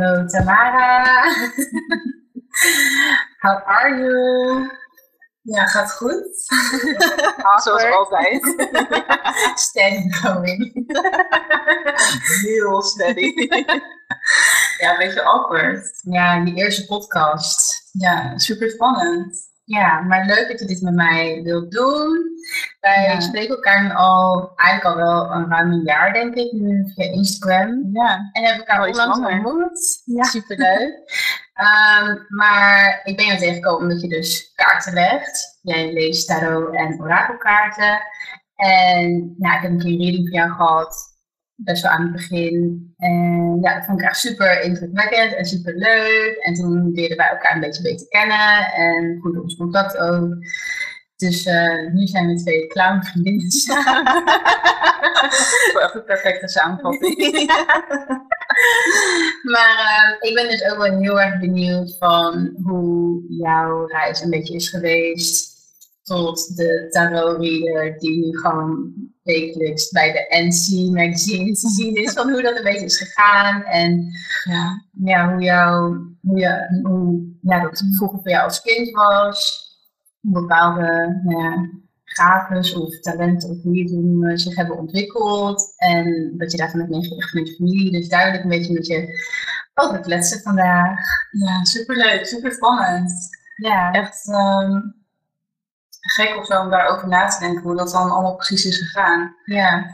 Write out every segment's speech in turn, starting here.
Hallo Tamara. How are you? Ja, gaat goed. Zoals altijd. steady going. Heel steady. ja, een beetje awkward. Ja, die eerste podcast. Ja, super spannend. Ja, maar leuk dat je dit met mij wilt doen. Wij Ja. spreken elkaar nu al, eigenlijk al wel een ruim een jaar, denk ik, nu via Instagram. Ja. En hebben elkaar onlangs ontmoet. Ja. Superleuk. Ehm, maar ik ben jou tegengekomen omdat je dus kaarten legt. Jij leest tarot en orakelkaarten. En nou, ik heb een keer een reading van jou gehad. Best wel aan het begin. En ja, dat vond ik echt super indrukwekkend en super leuk. En toen leerden wij elkaar een beetje beter kennen. En goed ons contact ook. Dus eh, nu zijn we twee clownvriendinnen samen. Echt een perfecte samenvatting. Maar eh, ik ben dus ook wel heel erg benieuwd van hoe jouw reis een beetje is geweest tot de tarot reader die nu gewoon wekelijks bij de NC magazine te zien is van hoe dat een beetje is gegaan en ja. ja, hoe, jou, hoe, je, hoe ja, dat vroeger voor jou als kind was, bepaalde nou ja, gaves of talenten of hoe je het noemen zich hebben ontwikkeld en wat je daarvan hebt meegekregen met je familie. Dus duidelijk een beetje met je over kletsen vandaag. ja, superleuk. Super spannend. Ja, Echt ehm, gek of zo om daarover na te denken hoe dat dan allemaal precies is gegaan. ja,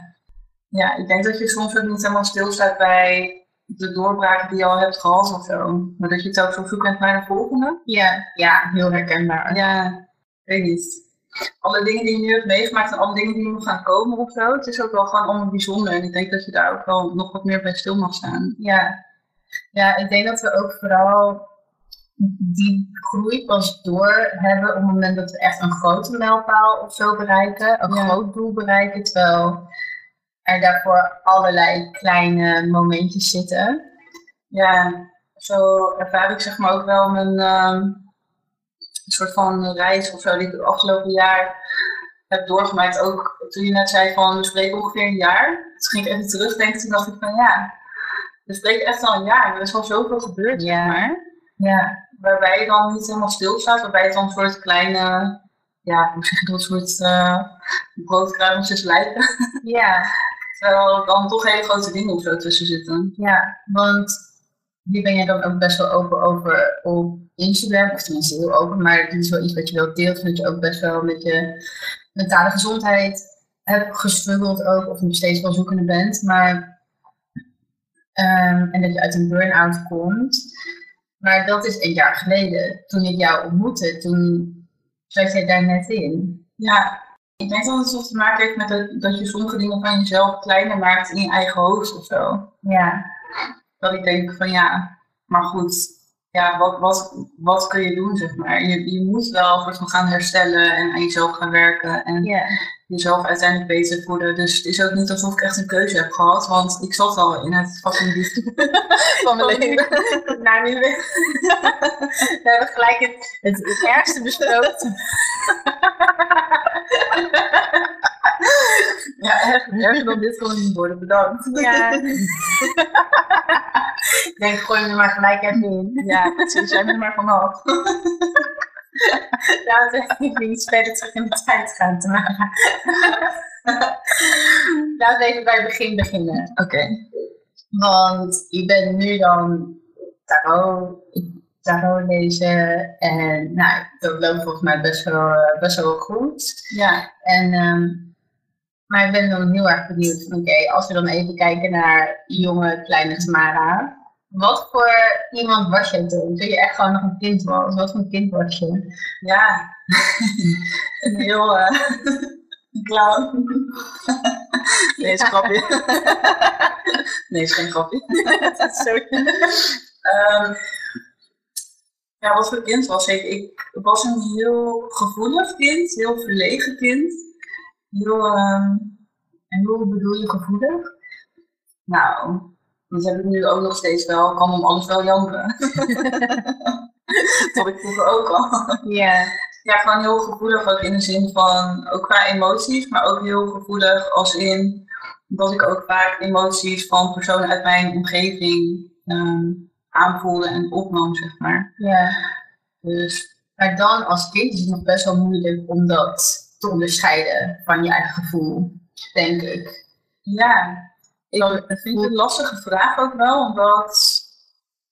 Ja, ik denk dat je soms ook niet helemaal stilstaat bij de doorbraken die je al hebt gehad of zo. Maar dat je het ook zo zoek bent naar de volgende. ja, ja, heel herkenbaar. Ja, ik weet niet. Alle dingen die je nu hebt meegemaakt en alle dingen die nog gaan komen of zo. Het is ook wel gewoon allemaal bijzonder. En ik denk dat je daar ook wel nog wat meer bij stil mag staan. Ja. ja, ik denk dat we ook vooral die groei pas door hebben op het moment dat we echt een grote mijlpaal of zo bereiken, een Ja. groot doel bereiken, terwijl er daarvoor allerlei kleine momentjes zitten. Ja, zo ervaar ik zeg maar ook wel mijn ehm, soort van reis of zo die ik het afgelopen jaar heb doorgemaakt. Ook toen je net zei van we spreken ongeveer een jaar. Toen ging ik even terugdenken. Toen dacht ik van ja, we spreken echt al een jaar. Er is al zoveel gebeurd, Ja. zeg maar. Ja, Waarbij je dan niet helemaal stilstaat. Waarbij het dan een soort kleine, ja, hoe zeg je dat, een soort uh, broodkruimeltjes lijken. ja, Terwijl er dan toch hele grote dingen of zo tussen zitten. ja, want hier ben je dan ook best wel open over op Instagram, of tenminste heel open, maar dit is wel iets wat je wilt deelt, dat je ook best wel met je mentale gezondheid hebt gestruggeld ook, of nog steeds wel zoekende bent, maar ehm, en dat je uit een burn-out komt. Maar dat is een jaar geleden, toen ik jou ontmoette, toen zat jij daar net in. Ja, ik denk dat het zo te maken heeft met het, dat je sommige dingen van jezelf kleiner maakt in je eigen hoofd of zo. Ja, Dat ik denk van ja, maar goed, ja, wat, wat, wat kun je doen, zeg maar. Je, je moet wel voor gaan herstellen en aan jezelf gaan werken en jezelf uiteindelijk beter voelen. Dus het is ook niet alsof ik echt een keuze heb gehad, want ik zat al in het fucking liefde van mijn leven. nou, nu we, we hebben gelijk het, het, het ergste besproken. Ja, echt, erger dan dit kon niet worden, bedankt. Ja. ik denk, gooi hem er maar gelijk even in. Ja, precies, jij bent maar vanaf. Laten we even iets verder terug in de tijd gaan te maken. Laten we even bij het begin beginnen. Oké. Want je bent nu dan tarot, tarot lezen en nou, dat loopt volgens mij best wel, eh, best wel goed. Ja, En, ehm, maar ik ben dan heel erg benieuwd van oké, als we dan even kijken naar jonge kleine Tamara. Wat voor iemand was jij toen? Toen je echt gewoon nog een kind was. Wat voor een kind was je? ja. Een heel uh, clown. Nee, is een grapje. Nee, is geen grapje. Sorry. Ehm, ja, wat voor kind was ik? Ik was een heel gevoelig kind, heel verlegen kind. Heel, ehm, En hoe bedoel je gevoelig? nou, dat heb ik nu ook nog steeds wel. Ik kan om alles wel janken. Dat ik vroeger ook al. Ja. Ja, gewoon heel gevoelig ook in de zin van, ook qua emoties, maar ook heel gevoelig als in dat ik ook vaak emoties van personen uit mijn omgeving ehm, aanvoelde en opnam, zeg maar. Ja. Dus Maar dan als kind is het nog best wel moeilijk om dat te onderscheiden van je eigen gevoel, denk ik. ja, ik vind het een lastige vraag ook wel, omdat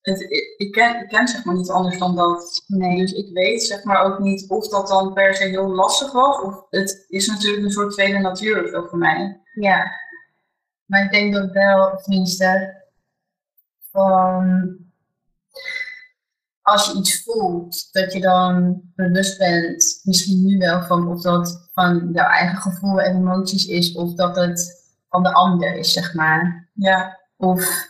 het, ik, ken, ik ken zeg maar niet anders dan dat. Nee. Dus ik weet zeg maar ook niet of dat dan per se heel lastig was, of het is natuurlijk een soort tweede natuur zo voor mij. Ja. Maar ik denk dat wel, tenminste, van als je iets voelt, dat je dan bewust bent, misschien nu wel van of dat van jouw eigen gevoel en emoties is, of dat het van de ander is, zeg maar. Ja, Of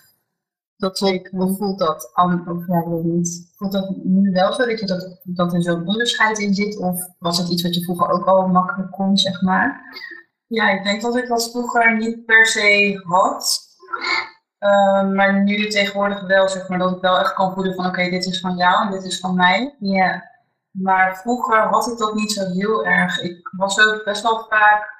dat voelt, hoe voelt dat? Of ja, ik weet niet. Voelt dat nu wel zo dat, je dat, dat er zo'n onderscheid in zit? Of was het iets wat je vroeger ook al makkelijk kon, zeg maar? Ja, ik denk dat ik dat vroeger niet per se had. Ehm, maar nu tegenwoordig wel, zeg maar, dat ik wel echt kan voelen van oké, dit is van jou en dit is van mij. Ja. Maar vroeger had ik dat niet zo heel erg. Ik was ook best wel vaak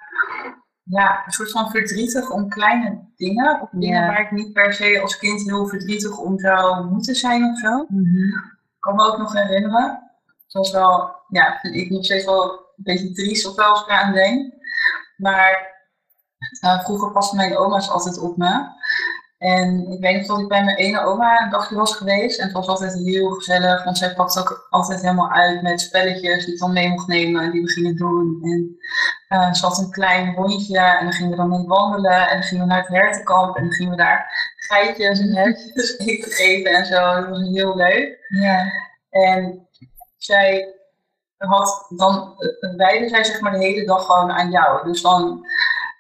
ja, een soort van verdrietig om kleine dingen. Of dingen waar ik niet per se als kind heel verdrietig om zou moeten zijn of zo. Ik kan me ook nog herinneren. Het was wel, ja, vind ik nog steeds wel een beetje triest of wel als ik eraan denk. Maar eh, vroeger pasten mijn oma's altijd op me. En ik weet nog dat ik bij mijn ene oma een dagje was geweest. En het was altijd heel gezellig, want zij pakte ook altijd helemaal uit met spelletjes die ik dan mee mocht nemen en die we gingen doen. En eh, ze had een klein hondje en dan gingen we dan mee wandelen. En dan gingen we naar het hertenkamp en dan gingen we daar geitjes en hertjes eten geven en zo. Dat was heel leuk. Ja. En zij had dan, eh, wijde zij zeg maar de hele dag gewoon aan jou. Dus dan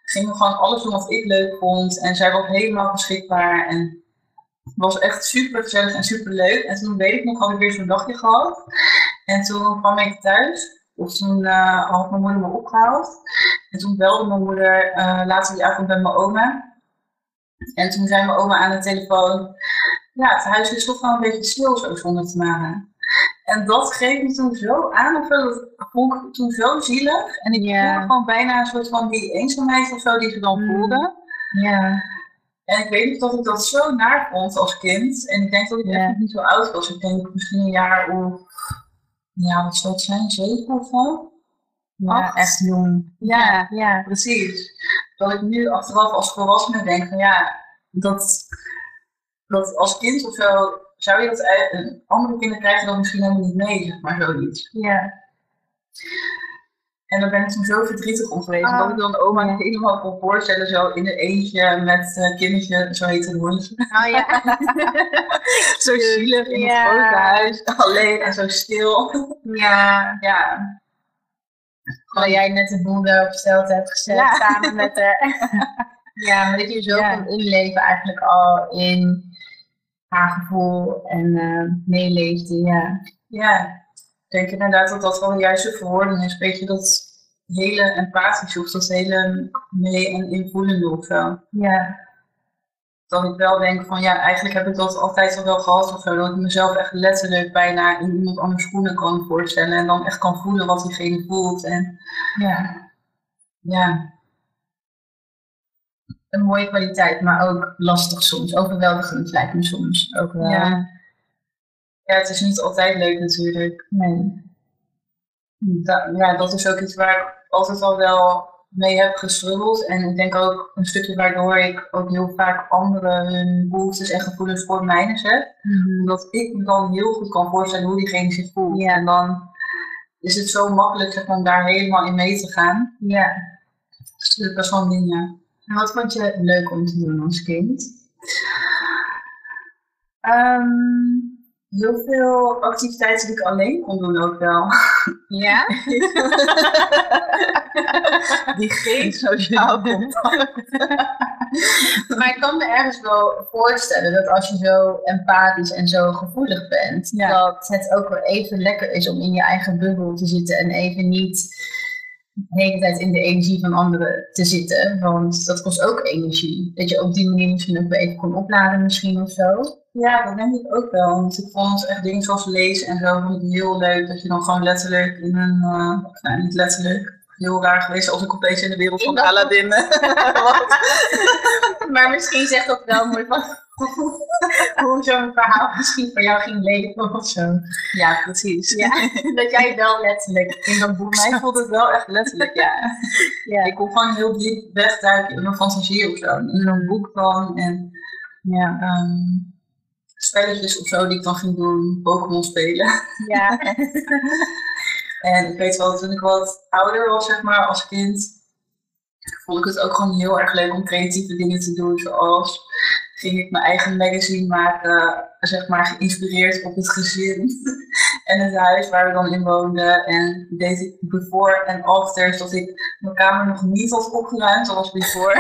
gingen we gewoon alles doen wat ik leuk vond. En zij was helemaal beschikbaar. En het was echt super gezellig en super leuk. En toen weet ik nog, had ik weer zo'n dagje gehad. En toen kwam ik thuis. Of toen eh, had mijn moeder me opgehaald. En toen belde mijn moeder eh, later die avond bij mijn oma. En toen zei mijn oma aan de telefoon. Ja, het huis is toch wel een beetje stil zo zonder te maken. En dat greep me toen zo aan, of dat vond ik toen zo zielig. En ik Ja. voelde gewoon bijna een soort van die eenzaamheid of zo die ze dan Mm. voelde. Ja. En ik weet nog dat ik dat zo naar vond als kind. En ik denk dat ik echt nog niet zo oud was. Ik denk misschien een jaar of, ja, wat zou het zijn, zeven of zo? Ja, Acht. echt jong. Ja, Ja. precies. Dat ik nu achteraf als volwassene denk van ja, dat, dat als kind of zo, zou je dat ei- andere kinderen krijgen dat misschien helemaal niet mee, zeg maar zoiets. Ja. En dan ben ik toen zo verdrietig om geweest. Ah. Dat ik dan oma helemaal kon voorstellen, zo in een eentje met eh kindertje, zo heet het hondje. Oh ja. zo zielig in Ja. het grote huis, alleen en zo stil. ja. Ja, Terwijl jij net de boel daarop gesteld hebt gezet Ja. samen met haar. ja, maar dat je zo kan inleven eigenlijk al in haar gevoel en eh meeleefde. Ja. ja. Ik denk inderdaad dat dat wel de juiste verwoording is. Weet je, dat hele empathische of dat hele mee- en invoelende of zo. Ja. dat ik wel denk van ja, eigenlijk heb ik dat altijd al wel gehad of zo. Dat ik mezelf echt letterlijk bijna in iemand anders schoenen kan voorstellen. En dan echt kan voelen wat diegene voelt. En ja. ja, Een mooie kwaliteit, maar ook lastig soms. Overweldigend lijkt me soms ook wel. ja. ja, het is niet altijd leuk natuurlijk. Nee. Da- ja, dat is ook iets waar ik altijd al wel mee heb gestruggeld. En ik denk ook een stukje waardoor ik ook heel vaak anderen hun behoeftes en gevoelens voor mij zet. Omdat ik me dan heel goed kan voorstellen hoe diegene zich voelt. Ja. En dan is het zo makkelijk zeg maar, om daar helemaal in mee te gaan. Ja. Dus dat is best wel een ding, ja. En wat vond je leuk om te doen als kind? Ehm, heel veel activiteiten die ik alleen kon doen ook wel. Ja? Die geen sociaal contact. maar ik kan me ergens wel voorstellen dat als je zo empathisch en zo gevoelig bent, Ja. dat het ook wel even lekker is om in je eigen bubbel te zitten en even niet de hele tijd in de energie van anderen te zitten. Want dat kost ook energie. Dat je op die manier misschien ook even kon opladen misschien of zo. Ja, dat denk ik ook wel. Want ik vond echt dingen zoals lezen en zo vond ik heel leuk. Dat je dan gewoon letterlijk in een, of nou niet letterlijk, heel raar geweest als ik opeens in de wereld van Aladdin maar misschien zegt dat wel mooi van hoe zo'n verhaal misschien voor jou ging leven of zo. Ja, precies. Ja, dat jij wel letterlijk in dat boek Mij voelt het wel echt letterlijk, ja. ja. Ik kon gewoon heel diep wegduiken in mijn fantasie of zo. In een boek van en ja. Um, spelletjes of zo die ik dan ging doen, Pokémon spelen. Ja. En ik weet wel, toen ik wat ouder was, zeg maar, als kind, vond ik het ook gewoon heel erg leuk om creatieve dingen te doen, zoals ging ik mijn eigen magazine maken, zeg maar geïnspireerd op het gezin en het huis waar we dan in woonden. En deed ik before en after, dat ik mijn kamer nog niet had opgeruimd zoals before.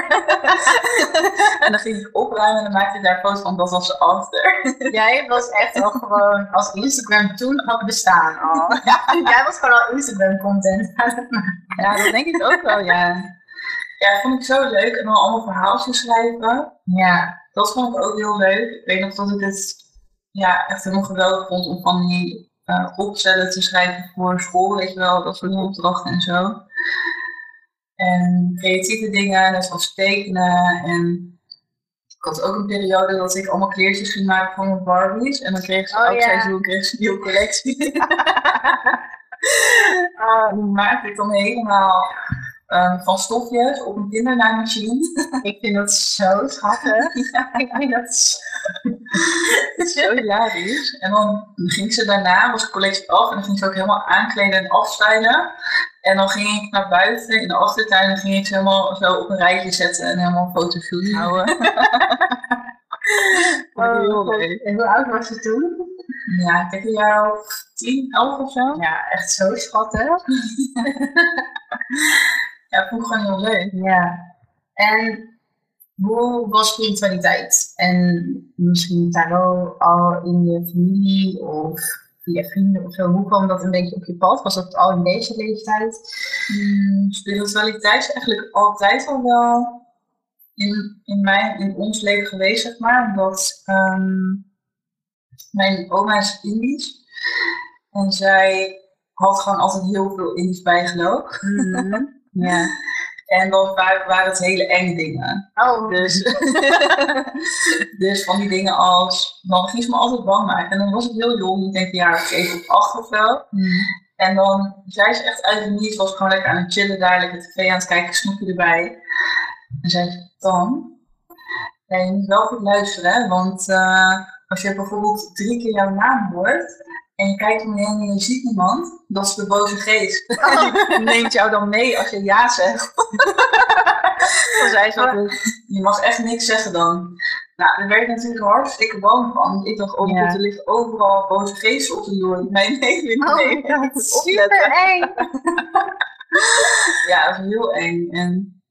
en dan ging ik opruimen en dan maakte ik daar foto's van, dat was after. Jij was echt al gewoon, als Instagram toen had bestaan al. Ja, jij was gewoon al Instagram content Ja, dat denk ik ook wel, ja. Ja, dat vond ik zo leuk. En dan allemaal verhaaltjes schrijven. Ja dat vond ik ook heel leuk. Ik weet nog dat ik het ja, echt helemaal geweldig vond om van die uh, opstellen te schrijven voor school, weet je wel, dat soort opdrachten en zo. En creatieve dingen, net zoals tekenen. En ik had ook een periode dat ik allemaal kleertjes ging maken van mijn Barbies. En dan kreeg ze oh, elk seizoen kreeg ze een nieuwe collectie. uh, die maakte ik dan helemaal um, van stofjes op een kindernaaimachine. Ik vind dat zo schattig. ik vind dat zo, zo hilarisch. En dan ging ze daarna, was de collectie af, en dan ging ze ook helemaal aankleden en afstylen. En dan ging ik naar buiten in de achtertuin en ging ik ze helemaal zo op een rijtje zetten en helemaal fotoshoot houden. oh. En hoe oud was ze toen? Ja, ik denk een jaar of tien, elf of zo. Ja, echt zo schattig. Ja, vond ik gewoon heel leuk. Ja. En hoe was spiritualiteit? En misschien tarot al in je familie of via vrienden of zo? Hoe kwam dat een beetje op je pad? Was dat al in deze leeftijd? Hmm, spiritualiteit is eigenlijk altijd al wel in, in, mijn, in ons leven geweest, zeg maar. Omdat ehm, mijn oma is Indisch. En zij had gewoon altijd heel veel Indisch bijgeloof. Mm Ja. En dan waren het hele enge dingen. Oh. Dus, dus van die dingen als, dan ging ze me altijd bang maken. En dan was ik heel jong, ik denk een jaar of zeven of acht of zo. Mm. En dan zei ze echt uit het niets, was gewoon lekker aan het chillen daar, lekker tv aan het kijken, snoepje erbij. En zei ze, dan, ja, je moet wel goed luisteren, want uh, als je bijvoorbeeld drie keer jouw naam hoort, en je kijkt om je heen en je ziet niemand, dat is de boze geest. Oh. Die neemt jou dan mee als je ja zegt. dan zei ze je mag echt niks zeggen dan. Nou, daar werd ik natuurlijk hartstikke bang van. Ik dacht, oh, ja. er liggen overal boze geesten op de willen oh, nemen. Dat is super eng. ja, dat is heel eng. En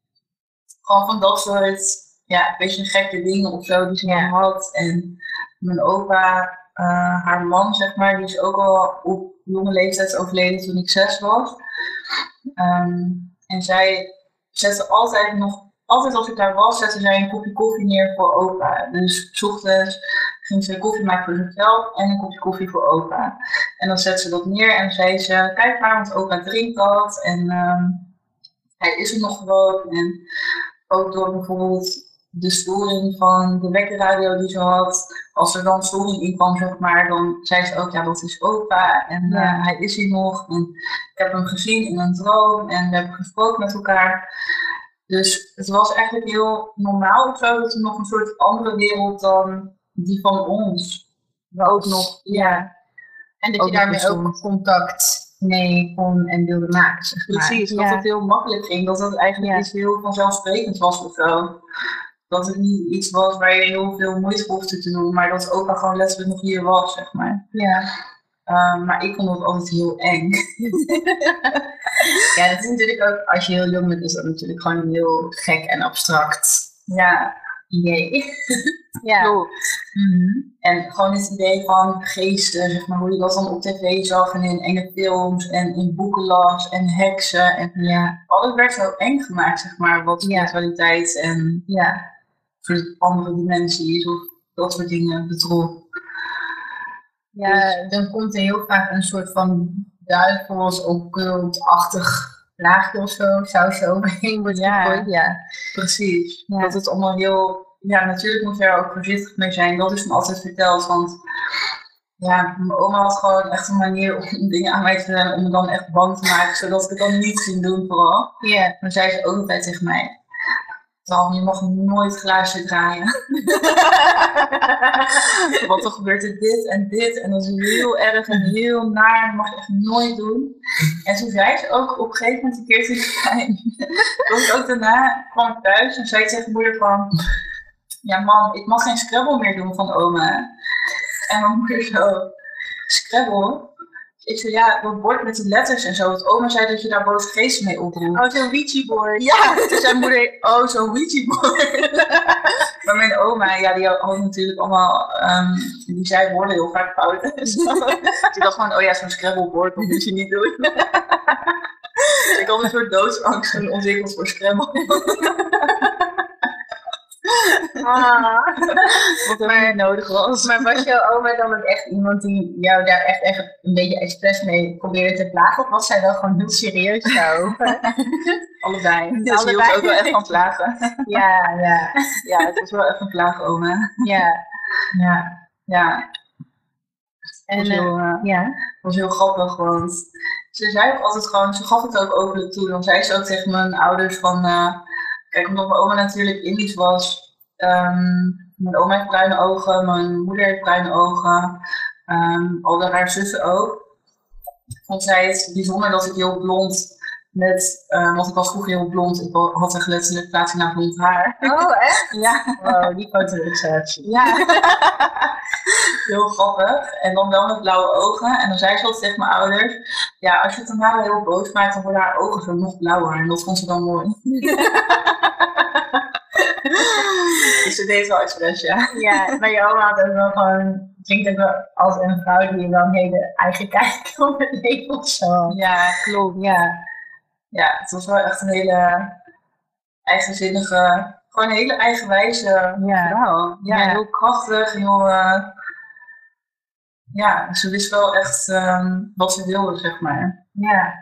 gewoon van dat soort, ja, een beetje gekke dingen of zo die ze ja. had. En mijn opa uh, haar man, zeg maar, die is ook al op jonge leeftijd overleden toen ik zes was. Um, en zij zette altijd nog, altijd als ik daar was, zette zij een kopje koffie neer voor opa. Dus s ochtends ging ze koffie maken voor zichzelf en een kopje koffie voor opa. En dan zette ze dat neer en zei ze, kijk maar, want opa drinkt dat. En um, hij is er nog gewoon. En ook door bijvoorbeeld de storing van de wekkerradio die ze had. Als er dan storing in kwam, zeg maar, dan zei ze ook, ja, dat is opa. En uh, hij is hier nog. En ik heb hem gezien in een droom. En we hebben gesproken met elkaar. Dus het was eigenlijk heel normaal of zo, dat er nog een soort andere wereld dan die van ons. Maar ook nog, ja. En dat je daarmee ook contact mee kon en wilde maken. Zeg maar. Precies, dat het heel makkelijk ging. Dat het eigenlijk iets heel vanzelfsprekend was of zo dat het niet iets was waar je heel veel moeite hoefde te doen, maar dat opa gewoon letterlijk nog hier was, zeg maar. Ja. Um, maar ik vond het altijd heel eng. ja, dat is natuurlijk ook, als je heel jong bent, is dat natuurlijk gewoon heel gek en abstract. Ja. Idee. ja. Klopt. Mm En gewoon het idee van geesten, zeg maar, hoe je dat dan op tv zag en in enge films en in boeken las en heksen. En ja. alles werd zo eng gemaakt, zeg maar, wat spiritualiteit en ja voor andere dimensies of dat soort dingen betrof. Ja, dus- dan komt er heel vaak een soort van duivels, occultachtig laagje of zo, sausje overheen wordt Ja. gegooid. Ja. Precies. Ja. Dat het allemaal heel... Ja, natuurlijk moet je er ook voorzichtig mee zijn. Dat is me altijd verteld. Want ja, mijn oma had gewoon echt een manier om dingen aan mij te doen. Om me dan echt bang te maken. Zodat ik het dan niet ging doen vooral. Ja. Dan zei ze ook altijd tegen mij. Dan, je mag nooit glaasje draaien. Want dan gebeurt er dit en dit. En dat is heel erg en heel naar. Dat mag je echt nooit doen. En toen zei ze ook op een gegeven moment een keer tegen mij. Ik ook daarna kwam ik thuis en zei ik tegen moeder van. Ja mam, ik mag geen Scrabble meer doen van oma. En mijn moeder zo. Scrabble? Ik zei ja, dat bord met die letters en zo. Want oma zei dat je daar boze geesten mee oproept. Oh, zo'n Ouija-board. Ja, toen zei moeder, oh, zo'n Ouija-board. maar mijn oma, ja, die had natuurlijk allemaal, ehm, die zei woorden heel vaak fout. zo. die dacht gewoon, oh ja, zo'n Scrabble-board, dat moet je niet doen. dus ik had een soort doodsangst ontwikkeld voor Scrabble. Ah. Wat niet nodig was. Maar was jouw oma dan ook echt iemand die jou daar echt, echt een beetje expres mee probeerde te plagen? Of was zij wel gewoon heel serieus daarover? Allebei. Dus Allebei. hield ook wel echt van plagen. ja, ja, Ja, het was wel echt een plaagoma. ja. Ja. Ja, En, was eh, heel, eh, ja. was heel grappig, want ze zei ook altijd gewoon, ze gaf het ook openlijk toe. Dan zei ze ook tegen mijn ouders van, eh, kijk, omdat mijn oma natuurlijk Indisch was. ehm, mijn oma heeft bruine ogen, mijn moeder heeft bruine ogen, ehm al de haar zussen ook. Vond zij het bijzonder dat ik heel blond met, eh, want ik was vroeger heel blond, ik had echt letterlijk platina blond haar. Oh, echt? Ja, Wow, die foto-receptie. ja. heel grappig. En dan wel met blauwe ogen. En dan zei ze altijd tegen mijn ouders: Ja, als je het daarna heel boos maakt, dan worden haar ogen zo nog blauwer. En dat vond ze dan mooi. dus ze deed wel expres, ja. Ja, maar je oma had ook wel gewoon, klinkt ook wel als een vrouw die wel een hele eigen kijk op het leven of zo. Ja, klopt. Ja, Ja, het was wel echt een hele eigenzinnige, gewoon een hele eigenwijze ja. vrouw. Ja, Ja. heel krachtig, heel. eh, ja, ze wist wel echt ehm, wat ze wilde, zeg maar. Ja.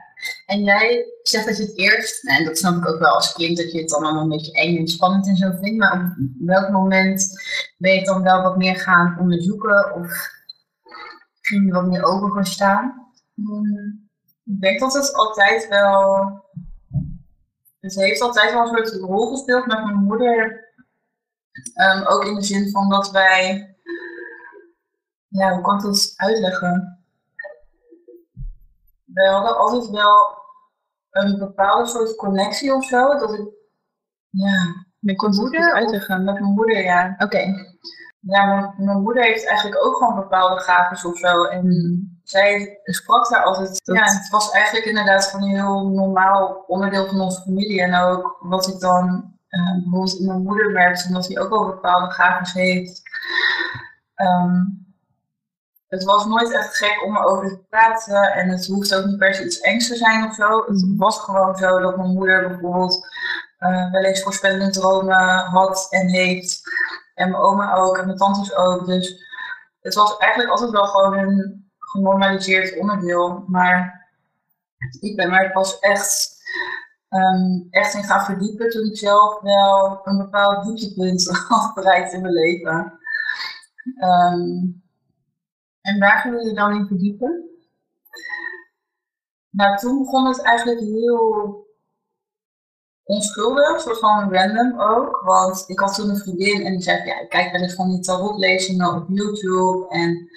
En jij zegt dat je het eerst, nou, en dat snap ik ook wel als kind, dat je het dan allemaal een beetje eng en spannend en zo vindt, maar op welk moment ben je het dan wel wat meer gaan onderzoeken of ging je wat meer open voor staan? Hmm, Ik denk dat het altijd wel. Het heeft altijd wel een soort rol gespeeld met mijn moeder. Ehm, ook in de zin van dat wij. Ja, hoe kan ik dat uitleggen? Wij hadden altijd wel een bepaalde soort connectie of zo. Dat ik. Ja, Met je moeder uitleggen. Met mijn moeder, ja. Oké. Ja, mijn, mijn moeder heeft eigenlijk ook gewoon bepaalde gaven of zo. En zij sprak daar altijd. Dat- Ja, het was eigenlijk inderdaad gewoon een heel normaal onderdeel van onze familie. En ook wat ik dan eh, bijvoorbeeld in mijn moeder merkte, omdat hij ook wel bepaalde gaven heeft. Ehm, het was nooit echt gek om erover te praten. En het hoeft ook niet per se iets engs te zijn of zo. Het was gewoon zo dat mijn moeder bijvoorbeeld eh, wel eens voorspellende dromen had en heeft. En mijn oma ook en mijn tantes ook. Dus het was eigenlijk altijd wel gewoon een genormaliseerd onderdeel. Maar ik ben er pas echt, ehm, echt in gaan verdiepen toen ik zelf wel een bepaald dieptepunt had bereikt in mijn leven. Ehm, En waar ging je dan in verdiepen? nou, toen begon het eigenlijk heel onschuldig, soort van random ook. Want ik had toen een vriendin en die zei, ja, ik kijk wel eens van die tarotlezingen op YouTube. En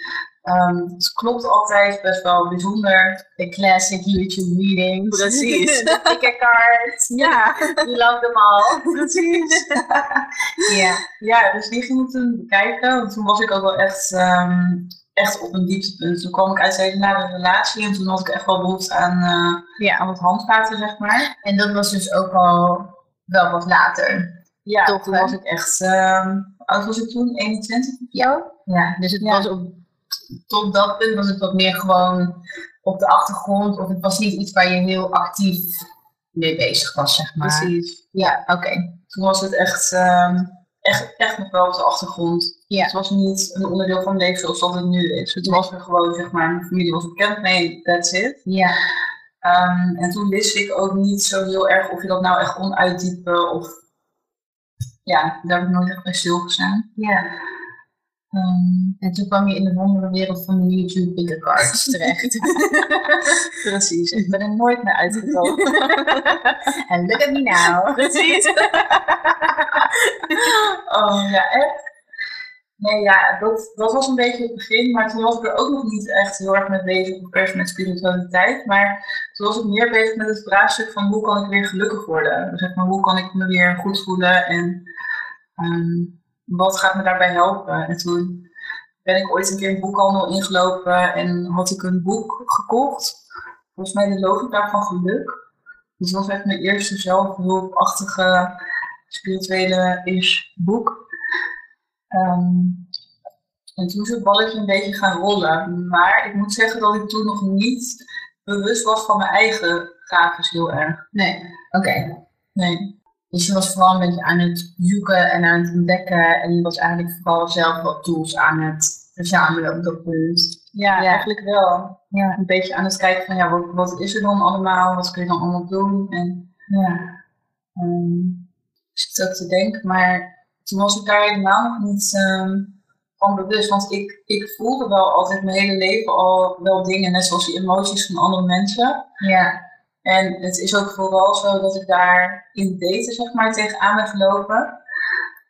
ehm, het klopt altijd best wel bijzonder. De classic YouTube readings. Precies. De cards. Ja, You love them all. precies. Ja. ja, dus die ging ik toen bekijken. Want toen was ik ook wel echt, ehm, echt op een dieptepunt. Toen kwam ik uit een hele nare relatie en toen had ik echt wel behoefte aan, ja. aan wat handvaten, zeg maar. En dat was dus ook al wel wat later. Ja, Toch, toen hè? was ik echt, ehm hoe oud was ik toen? 21 of Jou? Ja, dus het Ja. was op, tot dat punt was het wat meer gewoon op de achtergrond. Of het was niet iets waar je heel actief mee bezig was, zeg maar. Precies. Ja, oké. Toen was het echt, ehm, echt, echt nog wel op de achtergrond. Ja. Het was niet een onderdeel van mijn leven zoals dat het nu is. Het was er gewoon, zeg maar, mijn familie was bekend mee, that's it. Ja. Ehm, en toen wist ik ook niet zo heel erg of je dat nou echt kon uitdiepen of ja, daar heb ik nooit echt bij stilgestaan. Ja. Um, en toen kwam je in de wondere wereld van de YouTube Bigger Cards terecht. Precies, ik ben er nooit meer uitgekomen. En look at me now. Precies. oh ja, echt. Nee, ja, dat, dat was een beetje het begin, maar toen was ik er ook nog niet echt heel erg mee bezig, of met spiritualiteit. Maar toen was ik meer bezig met het vraagstuk van hoe kan ik weer gelukkig worden? Dus zeg maar, hoe kan ik me weer goed voelen en um, wat gaat me daarbij helpen? En toen ben ik ooit een keer een boekhandel ingelopen en had ik een boek gekocht. Volgens mij de logica van geluk. Dus dat was echt mijn eerste zelfhulpachtige spirituele is boek. Um, en toen is het balletje een beetje gaan rollen. Maar ik moet zeggen dat ik toen nog niet bewust was van mijn eigen gaven heel erg. Nee, oké. Nee. Dus je was vooral een beetje aan het zoeken en aan het ontdekken. En je was eigenlijk vooral zelf wat tools aan het verzamelen op dat punt. Ja, eigenlijk wel. Ja. Een beetje aan het kijken van ja, wat, wat is er dan allemaal? Wat kun je dan allemaal doen? En ja, um, ik zit ook te denken, maar toen was ik daar helemaal niet um, van bewust. Want ik, ik voelde wel altijd mijn hele leven al wel dingen, net zoals die emoties van andere mensen. Ja. En het is ook vooral zo dat ik daar in daten zeg maar tegenaan ben gelopen.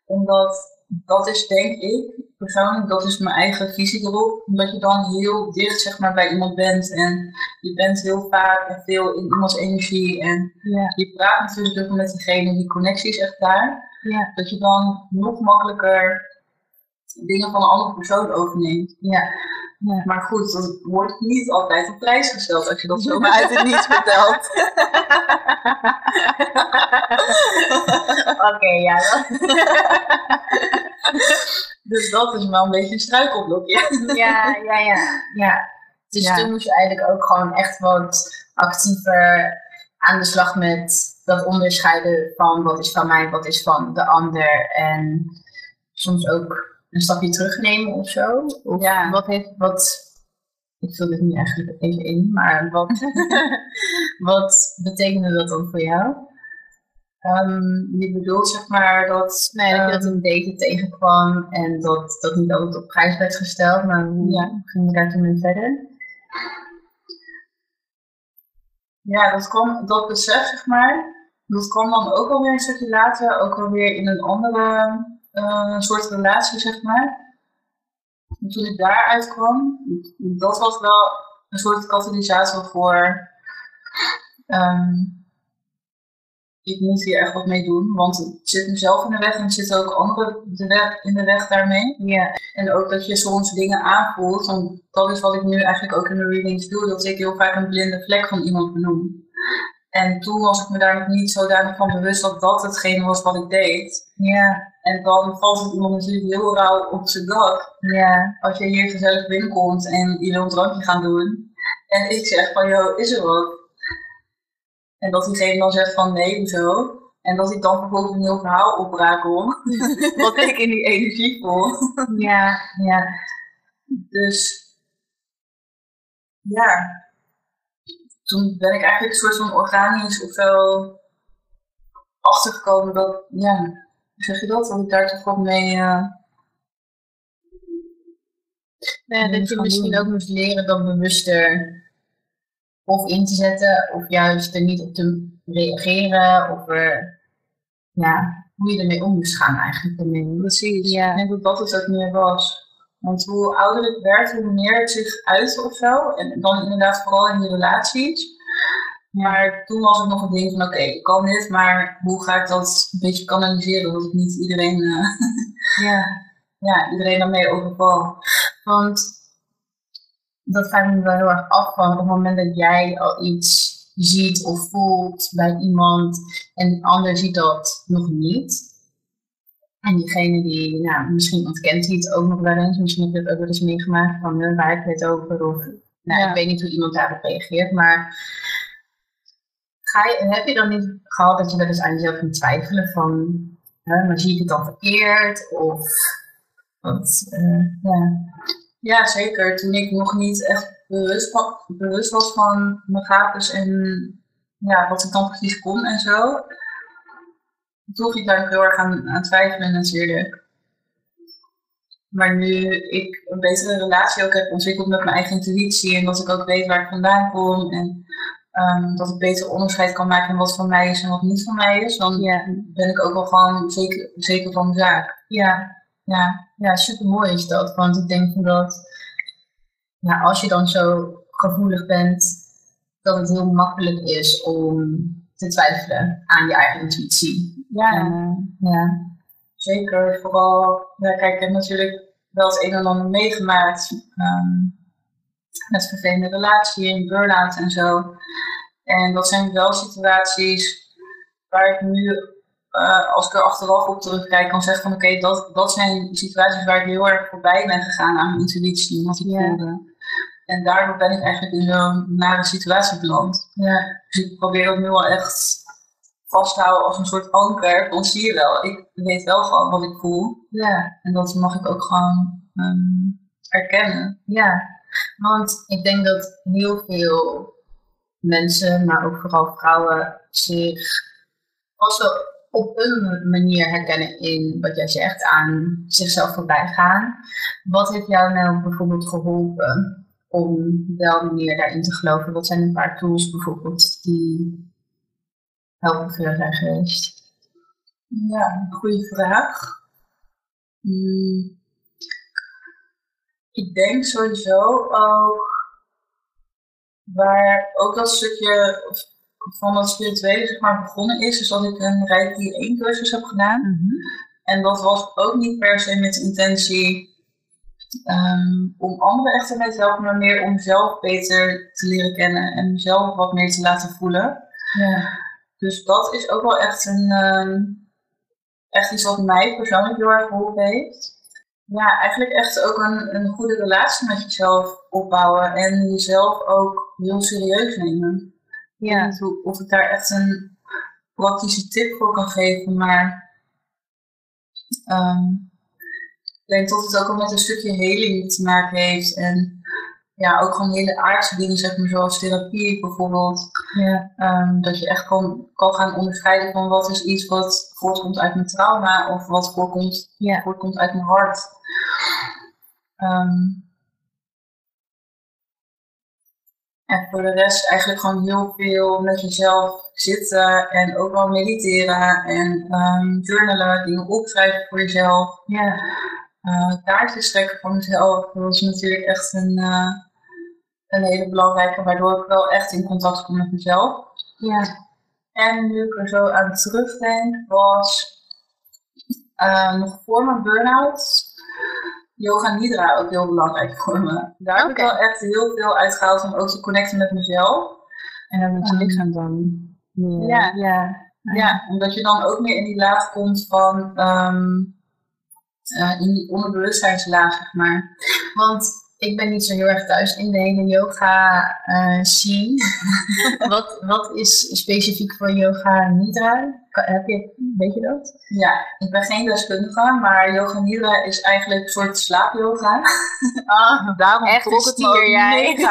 Omdat dat is denk ik persoonlijk, dat is mijn eigen visie erop. Omdat je dan heel dicht zeg maar bij iemand bent en je bent heel vaak en veel in iemands energie. En ja. je praat natuurlijk met diegene, die connectie is echt daar. Ja. Dat je dan nog makkelijker dingen van een andere persoon overneemt. Ja. Ja. Maar goed, dat wordt niet altijd op prijs gesteld als je dat zomaar uit het niets vertelt. Oké, ja. dus dat is wel een beetje een struikelblokje. ja, ja, ja, ja. Dus ja. toen moest je eigenlijk ook gewoon echt wat actiever aan de slag met dat onderscheiden van wat is van mij, wat is van de ander. En soms ook een stapje terugnemen of zo? Of ja. wat heeft, wat, ik vul dit nu eigenlijk even in, maar wat, wat betekende dat dan voor jou? Um, je bedoelt zeg maar dat... Nee, dat je dat in daten tegenkwam en dat dat niet altijd op prijs werd gesteld, maar hoe ja. ging je daar toen mee verder? Ja, dat kwam, dat besef zeg maar, dat kwam dan ook alweer een stukje later, ook alweer in een andere een soort relatie, zeg maar. En toen ik daaruit kwam, dat was wel een soort katalysator voor. Um, ik moet hier echt wat mee doen, want het zit mezelf in de weg en het zit ook anderen de weg, in de weg daarmee. Ja. En ook dat je soms dingen aanvoelt, want dat is wat ik nu eigenlijk ook in de readings doe, dat ik heel vaak een blinde vlek van iemand benoem. En toen was ik me daar nog niet zodanig van bewust dat dat hetgene was wat ik deed. Ja. En dan valt het iemand natuurlijk heel rauw op zijn dak. Ja. Als je hier gezellig binnenkomt en wil een drankje gaan doen. En ik zeg van, joh, is er wat? En dat diegene dan zegt van, nee, hoezo? En dat ik dan bijvoorbeeld een heel verhaal oprakel. wat ik in die energie voel. ja, ja. Dus, ja. Toen ben ik eigenlijk een soort van organisch of zo achtergekomen dat, ja, zeg je dat? Dat ik daar toch wat mee. Uh, ja, dat je misschien doen. ook moest leren dan bewuster of in te zetten, of juist er niet op te reageren, of er, ja, hoe je ermee om moest gaan eigenlijk. Ermee. Precies, ja. ik denk dat dat het ook meer was. Want hoe ouder ik werd, hoe meer het zich uit of zo. En dan inderdaad vooral in die relaties. Maar toen was het nog een ding van, oké, ik kan dit, maar hoe ga ik dat een beetje kanaliseren, dat ik niet iedereen, uh, ja. ja, iedereen daarmee overval. Want dat vraag ik me wel heel erg af van op het moment dat jij al iets ziet of voelt bij iemand en die ander ziet dat nog niet. En diegene die nou, misschien ontkent hij het ook nog wel eens, misschien heb je het ook wel eens meegemaakt van uh, waar ik het over of nou, ja. ik weet niet hoe iemand daarop reageert, maar heb je dan niet gehad dat je wel eens aan jezelf kunt twijfelen van, hè, maar zie ik het dan verkeerd? Of uh, ja. ja, zeker. Toen ik nog niet echt bewust, bewust was van mijn gapes en ja, wat ik dan precies kon en zo. Toen ik daar heel erg aan, aan twijfelen natuurlijk. Maar nu ik een betere relatie ook heb ontwikkeld met mijn eigen intuïtie en dat ik ook weet waar ik vandaan kom en um, dat ik beter onderscheid kan maken in wat van mij is en wat niet van mij is, dan ben ik ook wel gewoon zeker, zeker van de zaak. Ja, ja, ja super mooi is dat. Want ik denk dat ja, als je dan zo gevoelig bent, dat het heel makkelijk is om te twijfelen aan je eigen intuïtie. Ja, ja. zeker. Vooral, ja, kijk, ik heb natuurlijk wel het een en ander meegemaakt. Um, met vervelende relatie en burn-out en zo. En dat zijn wel situaties waar ik nu, uh, als ik er achteraf op terugkijk, kan zeggen van oké, dat, dat zijn situaties waar ik heel erg voorbij ben gegaan aan mijn intuïtie en wat ik voelde. En daardoor ben ik eigenlijk in zo'n nare situatie beland. Ja. Dus ik probeer dat nu wel echt vast te houden als een soort anker. Dan zie je wel, ik weet wel gewoon wat ik voel. Ja. En dat mag ik ook gewoon um, erkennen. Ja, want ik denk dat heel veel mensen, maar ook vooral vrouwen, zich also op een manier herkennen in wat jij zegt, aan zichzelf voorbij gaan. Wat heeft jou nou bijvoorbeeld geholpen om wel meer daarin te geloven? Wat zijn een paar tools bijvoorbeeld die helpen voor zijn geweest? Ja, goede vraag. Hmm. Ik denk sowieso ook waar ook dat stukje van dat spirituele zeg maar, begonnen is, is dat ik een Reiki 1 cursus heb gedaan. Mhm. En dat was ook niet per se met intentie um, om anderen echt ermee te helpen, maar meer om mezelf beter te leren kennen en mezelf wat meer te laten voelen. Ja. Dus dat is ook wel echt een um, echt iets wat mij persoonlijk heel erg geholpen heeft. Ja, eigenlijk echt ook een, een goede relatie met jezelf opbouwen en jezelf ook heel serieus nemen. Ja. Of ik daar echt een praktische tip voor kan geven, maar um, ik denk dat het ook al met een stukje heling te maken heeft. En ja, ook gewoon hele aardse dingen, zeg maar, zoals therapie bijvoorbeeld. Ja. Um, dat je echt kan, kan gaan onderscheiden van wat is iets wat voortkomt uit mijn trauma of wat voortkomt, ja. voortkomt uit mijn hart. Um, en voor de rest eigenlijk gewoon heel veel met jezelf zitten en ook wel mediteren en um, journalen, dingen opschrijven voor jezelf. Ja. Uh, kaartjes trekken voor mezelf. Dat is natuurlijk echt een, uh, een hele belangrijke, waardoor ik wel echt in contact kom met mezelf. Ja. En nu ik er zo aan terugdenk, was uh, nog voor mijn burn-out yoga nidra ook heel belangrijk voor me. Daar heb ik wel echt heel veel uitgehaald om ook te connecten met mezelf. En dan met je lichaam dan. Ja. ja. Ja, omdat je dan ook meer in die laag komt van um, uh, in die onderbewustzijnslaag, zeg maar. Want ik ben niet zo heel erg thuis in de hele yoga uh, scene. wat, wat is specifiek voor yoga nidra? Heb je, weet je dat? Ja, ik ben geen deskundige, maar yoga nidra is eigenlijk een soort slaapyoga. Ah, daarom Echt trok het me jij.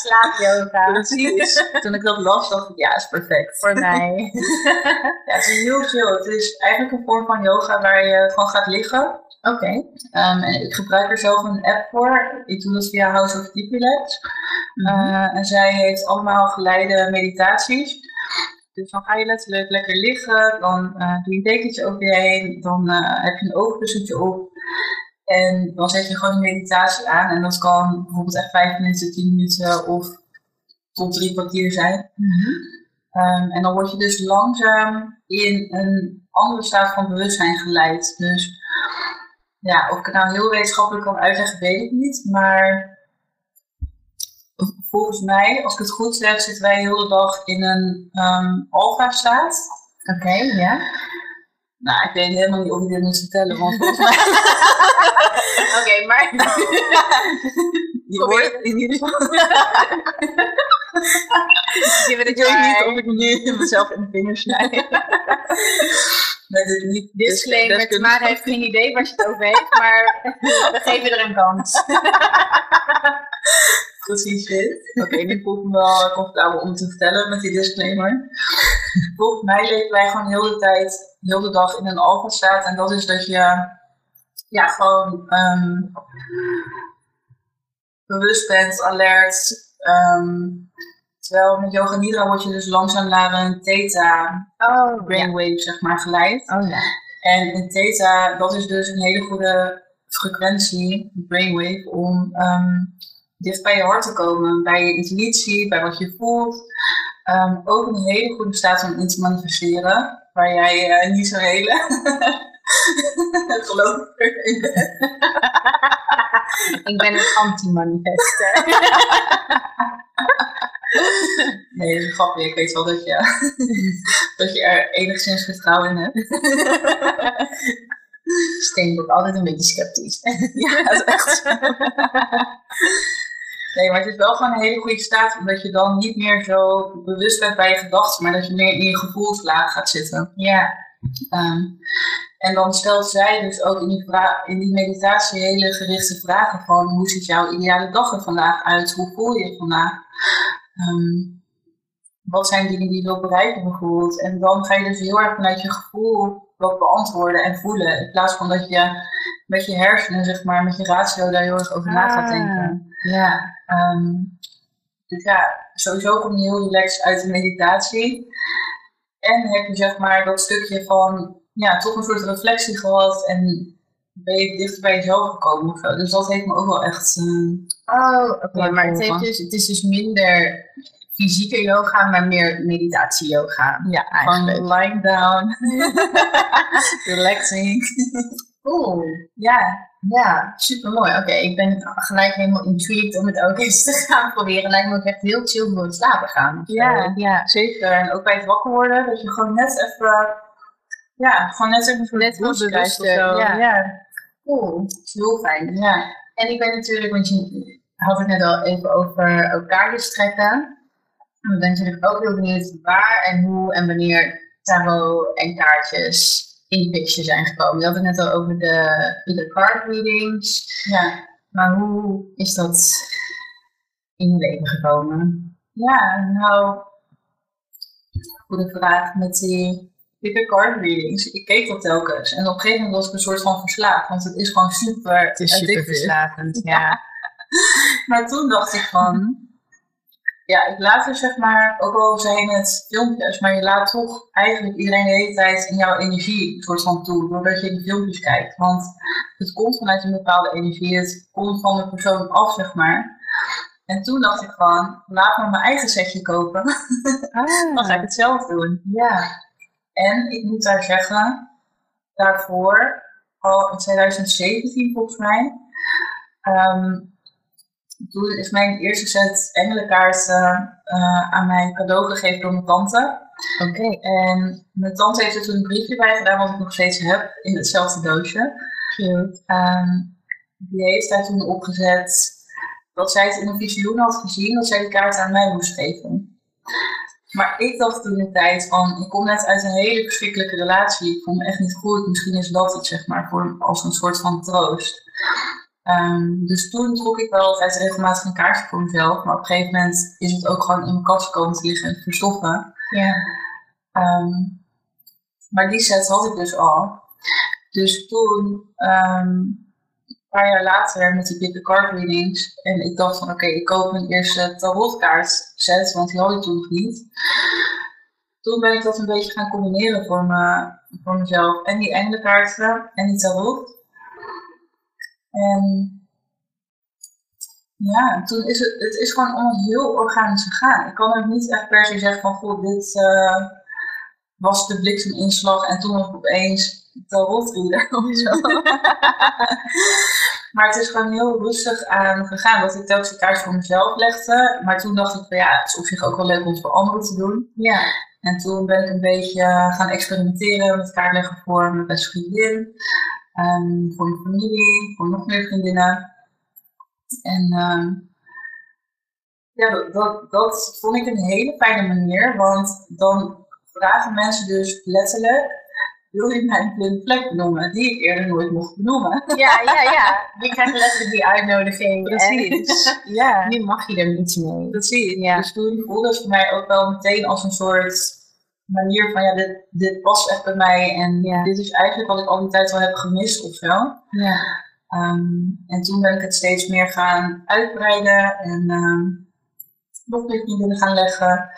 Slaapyoga. Precies. Toen ik dat las, dacht ik, ja, is perfect. Voor mij. ja, het is heel chill. Het is eigenlijk een vorm van yoga waar je van gaat liggen. Oké. Ehm, ik gebruik er zelf een app voor. Ik doe dat via House of Deep Relax. Mhm. Eh, en zij heeft allemaal geleide meditaties. Dus dan ga je letterlijk lekker liggen, dan uh, doe je een dekentje over je heen, dan uh, heb je een oogkussentje op. En dan zet je gewoon een meditatie aan en dat kan bijvoorbeeld echt 5 minuten, 10 minuten of tot drie kwartier zijn. Mhm. Ehm, en dan word je dus langzaam in een andere staat van bewustzijn geleid. Dus ja, of ik het nou heel wetenschappelijk kan uitleggen, weet ik niet. Maar volgens mij, als ik het goed zeg, zitten wij heel de dag in een um, alfa-staat. Oké, ja. Nou, ik weet helemaal niet of ik dit moet vertellen, want volgens mij... Oké, maar... Je in ieder geval... ik weet niet of ik nu mezelf in de vingers snij. nee, dit niet. Disclaimer, maar heeft geen idee waar je het over heeft, maar we geven er een kans. Precies dit. Oké, okay, nu voel ik me wel comfortabel om te vertellen met die disclaimer. Volgens mij leven wij gewoon heel de tijd, heel de dag in een alpha staat. En dat is dat je ja, gewoon um, bewust bent, alert. Um, terwijl met yoga nidra word je dus langzaam naar een theta oh, brainwave zeg maar geleid. Oh, ja. En in theta, dat is dus een hele goede frequentie, brainwave, om um, dicht bij je hart te komen, bij je intuïtie, bij wat je voelt. Um, ook een hele goede staat om in te manifesteren, waar jij uh, niet zo hele geloof in bent. ik ben een anti-manifester. nee, grappig. Ik weet wel dat je, dat je er enigszins vertrouwen in hebt. Steen ook altijd een beetje sceptisch. ja, dat is echt Nee, maar het is wel gewoon een hele goede staat, omdat je dan niet meer zo bewust bent bij je gedachten, maar dat je meer in je gevoelslaag gaat zitten. Ja. Ehm, en dan stelt zij dus ook in die, in die meditatie hele gerichte vragen van hoe ziet jouw ideale dag er vandaag uit? Hoe voel je je vandaag? Um, wat zijn dingen die je wilt bereiken bijvoorbeeld? En dan ga je dus heel erg vanuit je gevoel wat beantwoorden en voelen. In plaats van dat je met je hersenen, zeg maar, met je ratio daar heel erg over na gaat ah, denken. Ja. Um, dus ja, sowieso kom je heel relaxed uit de meditatie. En heb je zeg maar dat stukje van, ja, toch een soort reflectie gehad en ben je dichter bij jezelf gekomen of zo. Dus dat heeft me ook wel echt... Uh, oh, oké, maar het, heeft dus, het is dus minder fysieke yoga, maar meer meditatie yoga. Ja, eigenlijk. Van lying down, relaxing. Oeh, ja, ja, super mooi. Oké, ik ben gelijk helemaal intrigued om het ook eens te gaan proberen. Lijkt me ook echt heel chill voor het slapen gaan. Ja, ja, zeker. En ook bij het wakker worden, dat je gewoon net even, ja, gewoon net even voor net boost krijgt Ja. ja. Cool, heel fijn. Ja. En ik ben natuurlijk, want je had het net al even over elkaar strekken. Ik ben natuurlijk ook heel benieuwd waar en hoe en wanneer tarot en kaartjes in de picture zijn gekomen. Je had het net al over de, de card readings. Ja. Maar hoe is dat in je leven gekomen? Ja, nou, goede vraag met die de card readings. Ik keek dat telkens en op een gegeven moment was ik een soort van verslaafd, want het is gewoon super Het is super verslavend, ja. maar toen dacht ik van, ja, ik laat er zeg maar, ook al zijn het filmpjes, maar je laat toch eigenlijk iedereen de hele tijd in jouw energie soort van toe, doordat je de filmpjes kijkt. Want het komt vanuit een bepaalde energie, het komt van de persoon af, zeg maar. En toen dacht ik van, laat me mijn eigen setje kopen. Ah. Dan ga ik het zelf doen. Ja. En ik moet daar zeggen, daarvoor, al in 2017 volgens mij, ehm, toen is mijn eerste set engelenkaarten uh, aan mij cadeau gegeven door mijn tante. Oké. En mijn tante heeft er toen een briefje bij gedaan, wat ik nog steeds heb, in hetzelfde doosje. Cute. Um, die heeft daar toen opgezet dat zij het in een visioen had gezien, dat zij de kaart aan mij moest geven. Maar ik dacht toen de tijd van, ik kom net uit een hele verschrikkelijke relatie, ik voel me echt niet goed, misschien is dat het zeg maar voor, als een soort van troost. Um, dus toen trok ik wel altijd regelmatig een kaartje voor mezelf. Maar op een gegeven moment is het ook gewoon in mijn kast komen te liggen en verstoffen. Ja. Um, maar die set had ik dus al. Dus toen, um, een paar jaar later met die Bigger Card Readings. En ik dacht van oké, ik koop mijn eerste tarotkaart set, want die had ik toen nog niet. Toen ben ik dat een beetje gaan combineren voor, me, voor mezelf. En die engelenkaarten en die tarot. En ja, toen is het, het is gewoon allemaal heel organisch gegaan. Ik kan ook niet echt per se zeggen van, goed, dit uh, was de blikseminslag en toen was ik opeens tarotreader of zo. maar het is gewoon heel rustig aan gegaan. Dat ik telkens een kaart voor mezelf legde. Maar toen dacht ik van, ja, het is op zich ook wel leuk om het voor anderen te doen. Ja. En toen ben ik een beetje gaan experimenteren met kaartleggen voor mijn beste vriendin. Um, voor mijn familie, voor nog meer vriendinnen. En uh, Ja, dat, dat, dat vond ik een hele fijne manier, want dan vragen mensen dus letterlijk wil je mijn blinde vlek benoemen, die ik eerder nooit mocht benoemen. Ja, ja, ja. Die krijgen letterlijk die uitnodiging. Precies. ja. Nu mag je er niets mee. Precies. Ja. Dus toen voelde het voor mij ook wel meteen als een soort manier van, ja, dit, dit past echt bij mij en dit is eigenlijk wat ik al die tijd al heb gemist of zo. Ja. Um, en toen ben ik het steeds meer gaan uitbreiden en um, nog meer vriendinnen gaan leggen.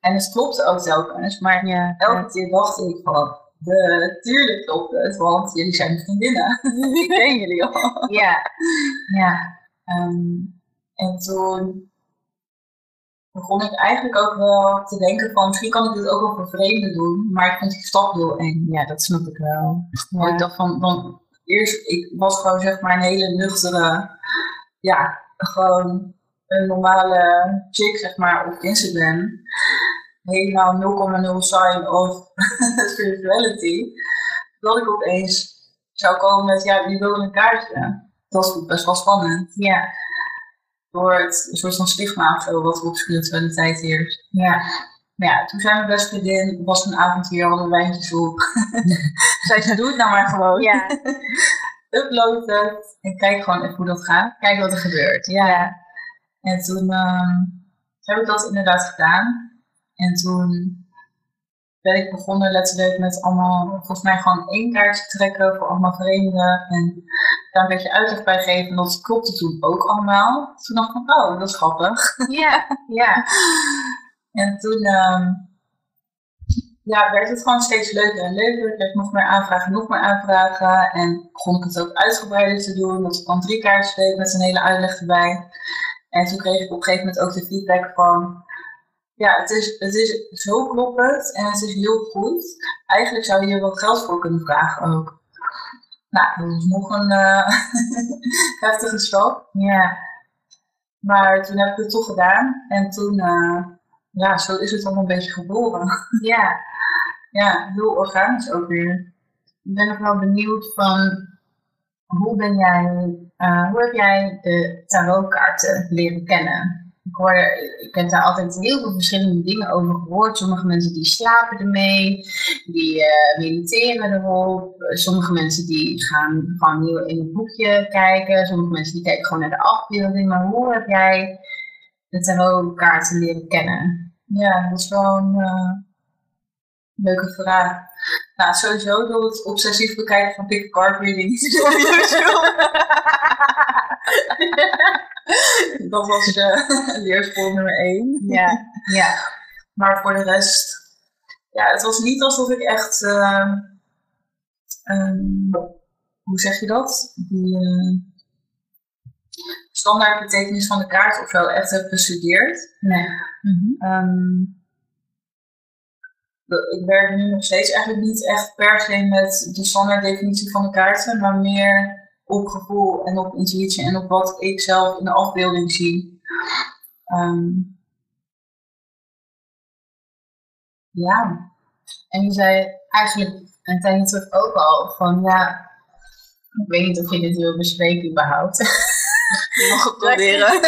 En het klopte ook telkens, maar ja, elke keer dacht ik van, de, tuurlijk klopt het, want jullie zijn vriendinnen. ik ken jullie al. Ja. ja. Um, en toen begon ik eigenlijk ook wel te denken van misschien kan ik dit ook wel voor vreemden doen, maar ik vind die stap heel eng. Ja, dat snap ik wel. Ja. Ik dacht van, van, eerst, ik was gewoon zeg maar een hele nuchtere, ja, gewoon een normale chick zeg maar op Instagram helemaal 0,0 sign of spirituality, dat ik opeens zou komen met, ja, wie wil een kaartje? Dat was best wel spannend. Ja. Door het een soort van stigma of zo wat op spiritualiteit heerst. Ja. Maar ja, toen zijn mijn beste vriendin, was een avond hier, hadden wijntjes op. Zij zei, doe het nou maar gewoon. Ja. Upload het en kijk gewoon even hoe dat gaat. Kijk wat er gebeurt. Ja. En toen uh, heb ik dat inderdaad gedaan. En toen ben ik begonnen letterlijk met allemaal, volgens mij gewoon één kaartje trekken voor allemaal verenigingen. En daar een beetje uitleg bij geven. En dat klopte toen ook allemaal. Toen dacht ik van, oh, dat is grappig. Ja, ja. en toen um, ja, werd het gewoon steeds leuker en leuker. Ik kreeg nog meer aanvragen, nog meer aanvragen. En begon ik het ook uitgebreider te doen. Dat ik dan drie kaartjes deed met een hele uitleg erbij. En toen kreeg ik op een gegeven moment ook de feedback van ja, het is, het is zo kloppend en het is heel goed. Eigenlijk zou je hier wat geld voor kunnen vragen ook. Nou, dat is nog een uh, heftige stap. Ja. Maar toen heb ik het toch gedaan. En toen, uh, ja, zo is het allemaal een beetje geboren. Ja. ja, heel organisch ook weer. Ik ben nog wel benieuwd van, hoe ben jij, uh, hoe heb jij de tarotkaarten leren kennen? Ik, ik heb daar altijd heel veel verschillende dingen over gehoord. Sommige mensen die slapen ermee, die uh, mediteren erop. Sommige mensen die gaan gewoon nieuw in het boekje kijken. Sommige mensen die kijken gewoon naar de afbeelding. Maar hoe heb jij de tarotkaarten leren kennen? Ja, dat is wel een uh, leuke vraag. Nou, sowieso door het obsessief bekijken van pick card reading. dat was uh, leerschool nummer één. Ja, ja. Maar voor de rest, ja, het was niet alsof ik echt, uh, um, hoe zeg je dat? Die uh, standaard betekenis van de kaart of zo echt heb bestudeerd. Nee. Mm -hmm. um, ik werk nu nog steeds eigenlijk niet echt per se met de standaard definitie van de kaarten, maar meer op gevoel en op intuïtie en op wat ik zelf in de afbeelding zie. Um, ja. En je zei eigenlijk een tijdje terug ook al van ja, ik weet niet of je dit wil bespreken überhaupt. Je mag het proberen.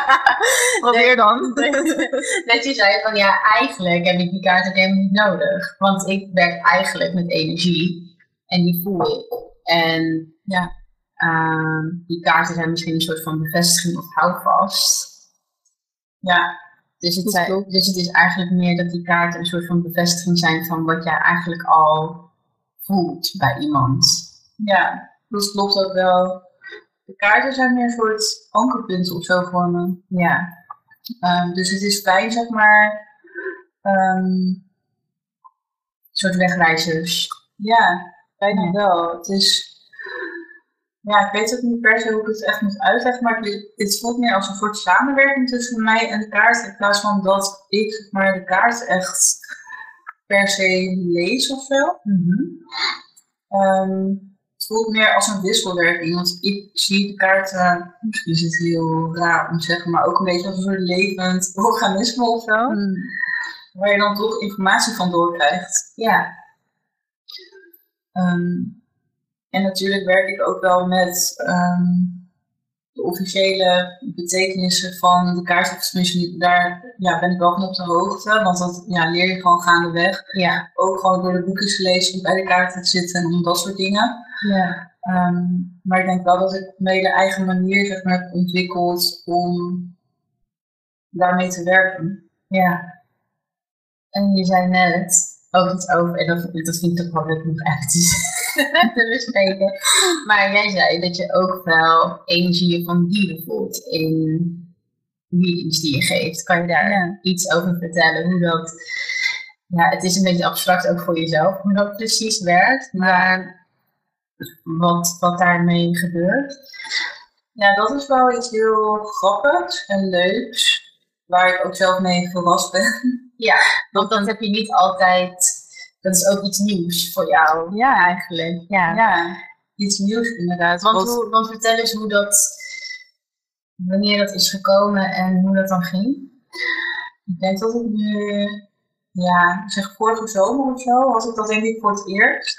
Probeer dan. Dat je zei van ja, eigenlijk heb ik die kaart ook helemaal niet nodig. Want ik werk eigenlijk met energie en die voel ik. En ja, uh, die kaarten zijn misschien een soort van bevestiging of houvast. Ja, dus het, zijn, dus het is eigenlijk meer dat die kaarten een soort van bevestiging zijn van wat jij eigenlijk al voelt bij iemand. Ja, dat klopt ook wel. De kaarten zijn meer een soort ankerpunten of zo voor me. Ja. Um, dus het is fijn, zeg maar, um, een soort wegwijzers. Ja, bijna wel. Het is ja, ik weet ook niet per se hoe ik het echt moet uitleggen, maar het voelt meer als een soort samenwerking tussen mij en de kaart, in plaats van dat ik zeg maar, de kaart echt per se lees of zo. Mm het voelt meer als een wisselwerking, want ik zie de kaarten, misschien is het heel raar om te zeggen, maar ook een beetje als een soort levend organisme of zo, mm. waar je dan toch informatie van doorkrijgt. Ja. Um, en natuurlijk werk ik ook wel met um, de officiële betekenissen van de kaart, of tenminste, daar ja, ben ik wel van op de hoogte, want dat ja, leer je gewoon gaandeweg. Ja. Ook gewoon door de boekjes gelezen om bij de kaarten te zitten en om dat soort dingen. Ja. Ehm, maar ik denk wel dat ik mijn hele eigen manier zeg maar, heb ontwikkeld om daarmee te werken. Ja. En je zei net ook iets over, en dat, dat vind ik toch wel leuk om echt te bespreken. Maar jij zei dat je ook wel energie van dieren voelt in readings die je geeft. Kan je daar Ja. iets over vertellen? Hoe dat, ja, het is een beetje abstract ook voor jezelf, hoe dat precies werkt. Maar wat, wat daarmee gebeurt. Ja, dat is wel iets heel grappigs en leuks, waar ik ook zelf mee verrast ben. Ja, want dat heb je niet altijd. Dat is ook iets nieuws voor jou. Ja, eigenlijk. Ja. ja iets nieuws inderdaad. Want, hoe, want vertel eens hoe dat, wanneer dat is gekomen en hoe dat dan ging. Ik denk dat ik nu, ja, zeg vorige zomer of zo, was ik dat denk ik voor het eerst.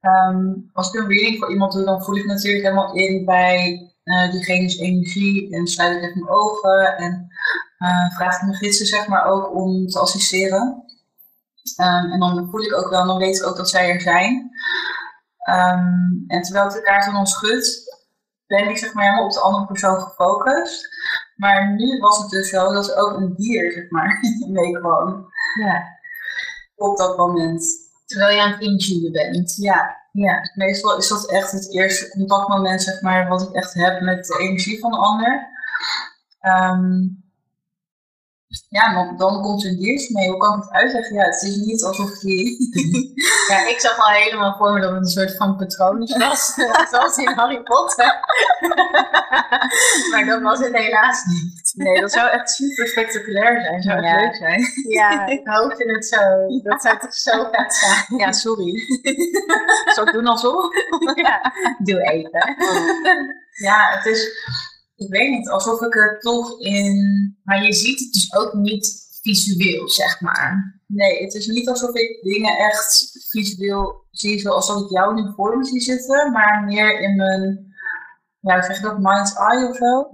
Ehm, als ik een reading voor iemand doe, dan voel ik natuurlijk helemaal in bij eh diegene's energie en sluit ik even mijn ogen en eh, vraag ik mijn gidsen zeg maar ook om te assisteren. Ehm, en dan voel ik ook wel, dan weet ik ook dat zij er zijn. Ehm, en terwijl ik de kaart dan schud, ben ik zeg maar helemaal op de andere persoon gefocust. Maar nu was het dus zo dat er ook een dier zeg maar meekwam Ja. op dat moment. Terwijl je aan het intunen bent. Ja, Ja. meestal is dat echt het eerste contactmoment, zeg maar, wat ik echt heb met de energie van de ander. Ehm, ja, dan, dan komt er een diertje mee. Hoe kan ik het uitleggen? Ja, het is niet alsof die... ja, ik zag al helemaal voor me dat het een soort van patronus was. Zoals in Harry Potter. maar dat was het helaas niet. Nee, dat zou echt super spectaculair zijn. Zou Ja. leuk zijn. Ja, ik hoopte het zo. Dat zou toch zo vet zijn. Ja, sorry. Zal ik doen alsof? Ja, doe even. Ja, het is... Ik weet niet, alsof ik er toch in... Maar je ziet het dus ook niet visueel, zeg maar. Nee, het is niet alsof ik dingen echt visueel zie zoals dat ik jou nu voor me zie zitten, maar meer in mijn, ja, zeg je dat, mind's eye of zo.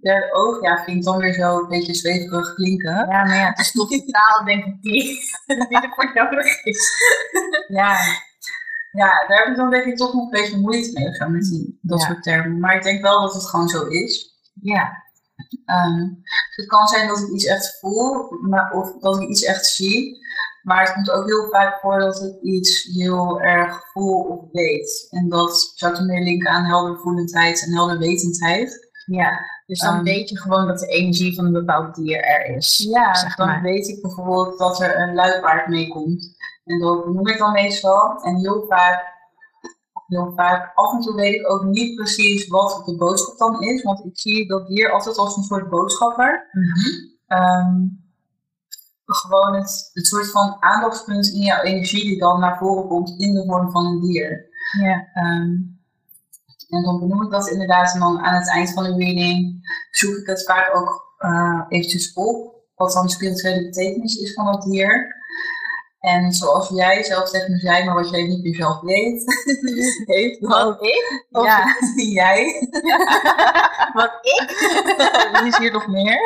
Derde oog, ja, vind ik dan weer zo een beetje zweverig klinken. Ja, maar ja, het is toch de taal, denk ik, die, die ervoor nodig is. Ja. Ja, daar heb ik dan denk ik toch nog een beetje moeite mee zo met die, dat Ja. soort termen. Maar ik denk wel dat het gewoon zo is. Ja. Ehm, dus het kan zijn dat ik iets echt voel, maar, of dat ik iets echt zie. Maar het komt ook heel vaak voor dat ik iets heel erg voel of weet. En dat zou ik meer linken aan heldervoelendheid en helderwetendheid. Ja, dus dan Ehm. weet je gewoon dat de energie van een bepaald dier er is. Ja, zeg dan weet ik bijvoorbeeld dat er een luipaard meekomt. En dat noem ik dan meestal. En heel vaak, heel vaak, af en toe weet ik ook niet precies wat de boodschap dan is. Want ik zie dat dier altijd als een soort boodschapper. Ehm, gewoon het, het soort van aandachtspunt in jouw energie die dan naar voren komt in de vorm van een dier. Ja. Ehm, en dan benoem ik dat inderdaad en dan aan het eind van de reading zoek ik het vaak ook eh, eventjes op. Wat dan de spirituele betekenis is van dat dier. En zoals jij zelf tegen me zei, maar wat jij niet meer zelf weet, heeft. Wat ik? Of Ja, jij. Wat ik? Is hier nog meer.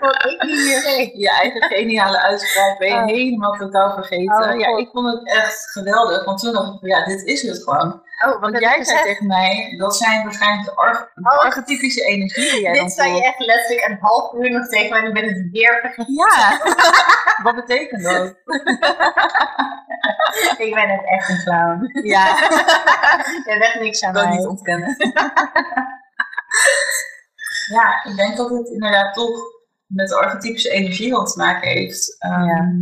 Wat ik hier weet. Je eigen geniale uitspraak ben je Oh. helemaal totaal vergeten. Oh, ja, ik vond het echt geweldig, want toen dacht ik, ja, dit is het gewoon. Oh, Want jij zei tegen mij, dat zijn waarschijnlijk de, arch- Oh. archetypische energie die jij Dit zei je echt letterlijk een half uur nog tegen mij en ik ben het weer vergeten. Ja, wat betekent dat? Ik ben het echt een clown. Ja, Je hebt echt niks aan dat mij. niet ontkennen. ja, ik denk dat het inderdaad toch met de archetypische energie wat te maken heeft. Ehm, Ja.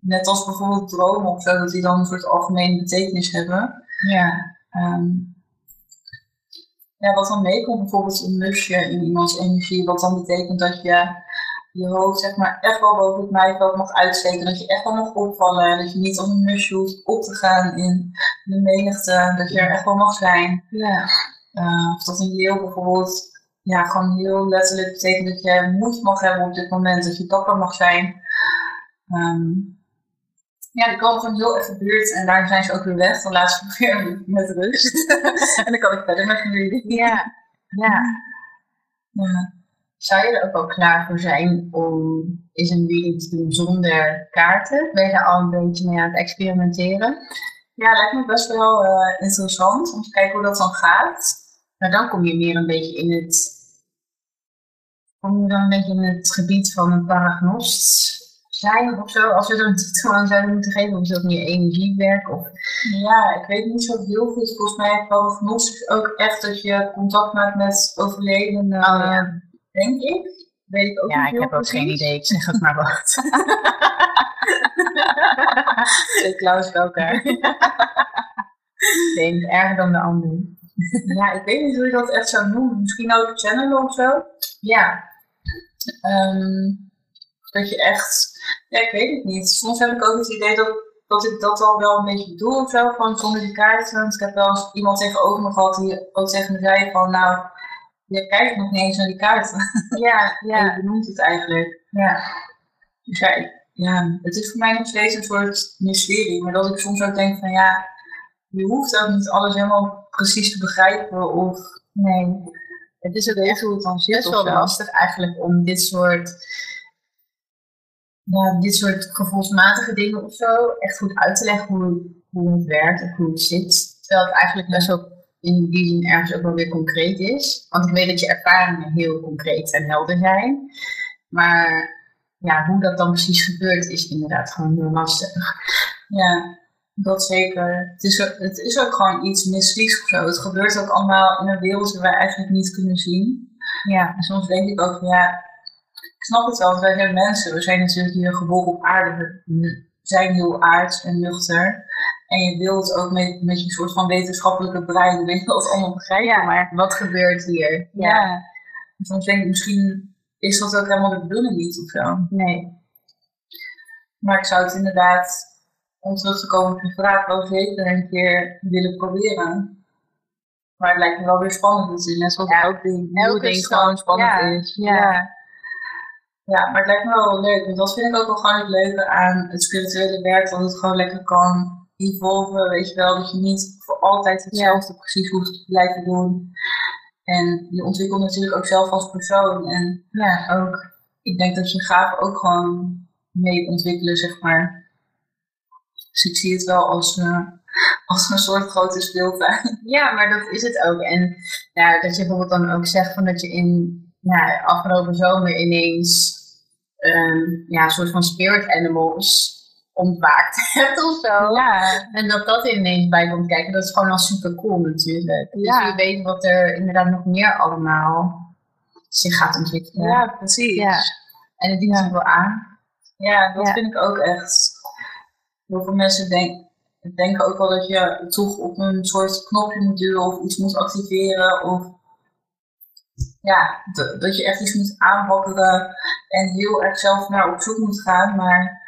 Net als bijvoorbeeld dromen of zo, dat die dan een soort algemene betekenis hebben. Ja. Ehm, ja, wat dan meekomt, bijvoorbeeld een musje in iemands energie, wat dan betekent dat je je hoofd zeg maar echt wel boven het maaiveld mag uitsteken, dat je echt wel mag opvallen, dat je niet als een musje hoeft op te gaan in de menigte, dat je er echt wel mag zijn. Ja. Eh, of dat een leeuw bijvoorbeeld, ja, gewoon heel letterlijk betekent dat je moed mag hebben op dit moment, dat je dapper mag zijn. Ehm, Ja, die komen gewoon heel even buurt en daar zijn ze ook weer weg. Dan laat ze weer met rust. en dan kan ik verder met jullie. Ja. ja. ja. Zou je er ook al klaar voor zijn om eens een reading te doen zonder kaarten? Ben je daar al een beetje mee aan het experimenteren? Ja, lijkt me best wel uh, interessant om te kijken hoe dat dan gaat. Maar dan kom je meer een beetje in het, kom je dan een beetje in het gebied van een paragnost zijn of zo, als we er een titel aan zouden moeten geven, of is dat meer energiewerk? Of... Ja, ik weet niet zo heel goed. Volgens mij paragnost ook echt dat je contact maakt met overledenen, oh, ja. denk ik. Weet ik ook ja, ik heb ook geen idee. Ik zeg het maar wat. Twee Klaus bij elkaar. denk erger dan de ander. ja, ik weet niet hoe je dat echt zou noemen. Misschien ook channel of zo. Ja. Um, dat je echt, ja, ik weet het niet. Soms heb ik ook het idee dat, dat ik dat al wel een beetje doe of zo, gewoon zonder die kaarten. Want ik heb wel eens iemand tegenover me gehad die ook tegen me zei van, nou, je kijkt nog niet eens naar die kaarten. Ja, ja. je benoemt het eigenlijk. Ja. Dus ja, ja, het is voor mij nog steeds een soort mysterie. Maar dat ik soms ook denk van ja, je hoeft ook niet alles helemaal precies te begrijpen. Of nee, het is ook echt hoe het dan zit. Het is wel lastig eigenlijk om dit soort, ja, dit soort gevoelsmatige dingen of zo echt goed uit te leggen hoe, hoe het werkt en hoe het zit. Terwijl het eigenlijk best wel in die zin ergens ook wel weer concreet is. Want ik weet dat je ervaringen heel concreet en helder zijn. Maar ja, hoe dat dan precies gebeurt is inderdaad gewoon heel lastig. Ja, dat zeker. Het is, ook, het is ook gewoon iets mystieks of zo. Het gebeurt ook allemaal in een wereld die wij eigenlijk niet kunnen zien. Ja. En soms denk ik ook, ja, ik snap het wel, wij zijn mensen. We zijn natuurlijk hier geboren op aarde. We zijn heel aards en nuchter. En je wilt ook met, met je soort van wetenschappelijke brein, weet je wat allemaal begrijpen. Ja, maar wat gebeurt hier? Ja. ja. Soms denk ik, misschien is dat ook helemaal de bedoeling niet of zo. Nee. Maar ik zou het inderdaad, om terug te komen op je vraag, wel zeker een keer willen proberen. Maar het lijkt me wel weer spannend natuurlijk, net zoals ja. elk ding, elk ding gewoon spannend is. Ja. ja. Ja, maar het lijkt me wel leuk. Want dat vind ik ook wel gewoon het leuke aan het spirituele werk. Dat het gewoon lekker kan evolven. Weet je wel, dat je niet voor altijd hetzelfde precies hoeft te blijven doen. En je ontwikkelt natuurlijk ook zelf als persoon. En ja, ook, ik denk dat je gaven ook gewoon mee ontwikkelen, zeg maar. Dus ik zie het wel als, uh, als een soort grote speeltuin. Ja, maar dat is het ook. En ja, dat je bijvoorbeeld dan ook zegt van dat je in ja, afgelopen zomer ineens um, ja, een soort van spirit animals ontwaakt hebt of zo. Ja. En dat dat ineens bij komt kijken, dat is gewoon al super cool natuurlijk. Dus je weet wat er inderdaad nog meer allemaal zich gaat ontwikkelen. Ja, precies. Ja. En het dient zich wel aan. Ja, dat vind ik ook echt. Heel veel mensen denk, denken ook wel dat je toch op een soort knopje moet duwen of iets moet activeren. Of ja, dat je echt iets moet aanwakkeren en heel erg zelf naar op zoek moet gaan. Maar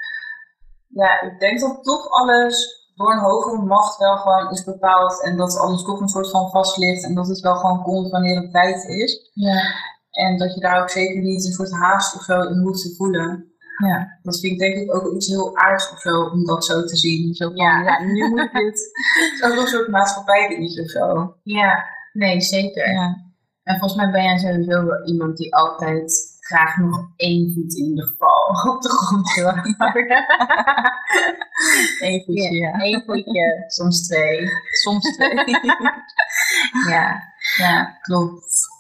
ja, ik denk dat toch alles door een hogere macht wel gewoon is bepaald en dat alles toch een soort van vast ligt en dat het wel gewoon komt wanneer het tijd is. Ja. En dat je daar ook zeker niet een soort haast of zo in te voelen. Ja. Dat vind ik denk ik ook iets heel aards of zo, om dat zo te zien. Zo van, ja. ja, nu moet dit. Het is ook een soort maatschappij dingetje of zo. Ja, nee, zeker. Ja. En volgens mij ben jij sowieso wel iemand die altijd graag nog één voet in ieder geval op de grond wil houden. Eén voetje, ja. Eén voetje, soms twee. Soms twee. ja. ja, klopt.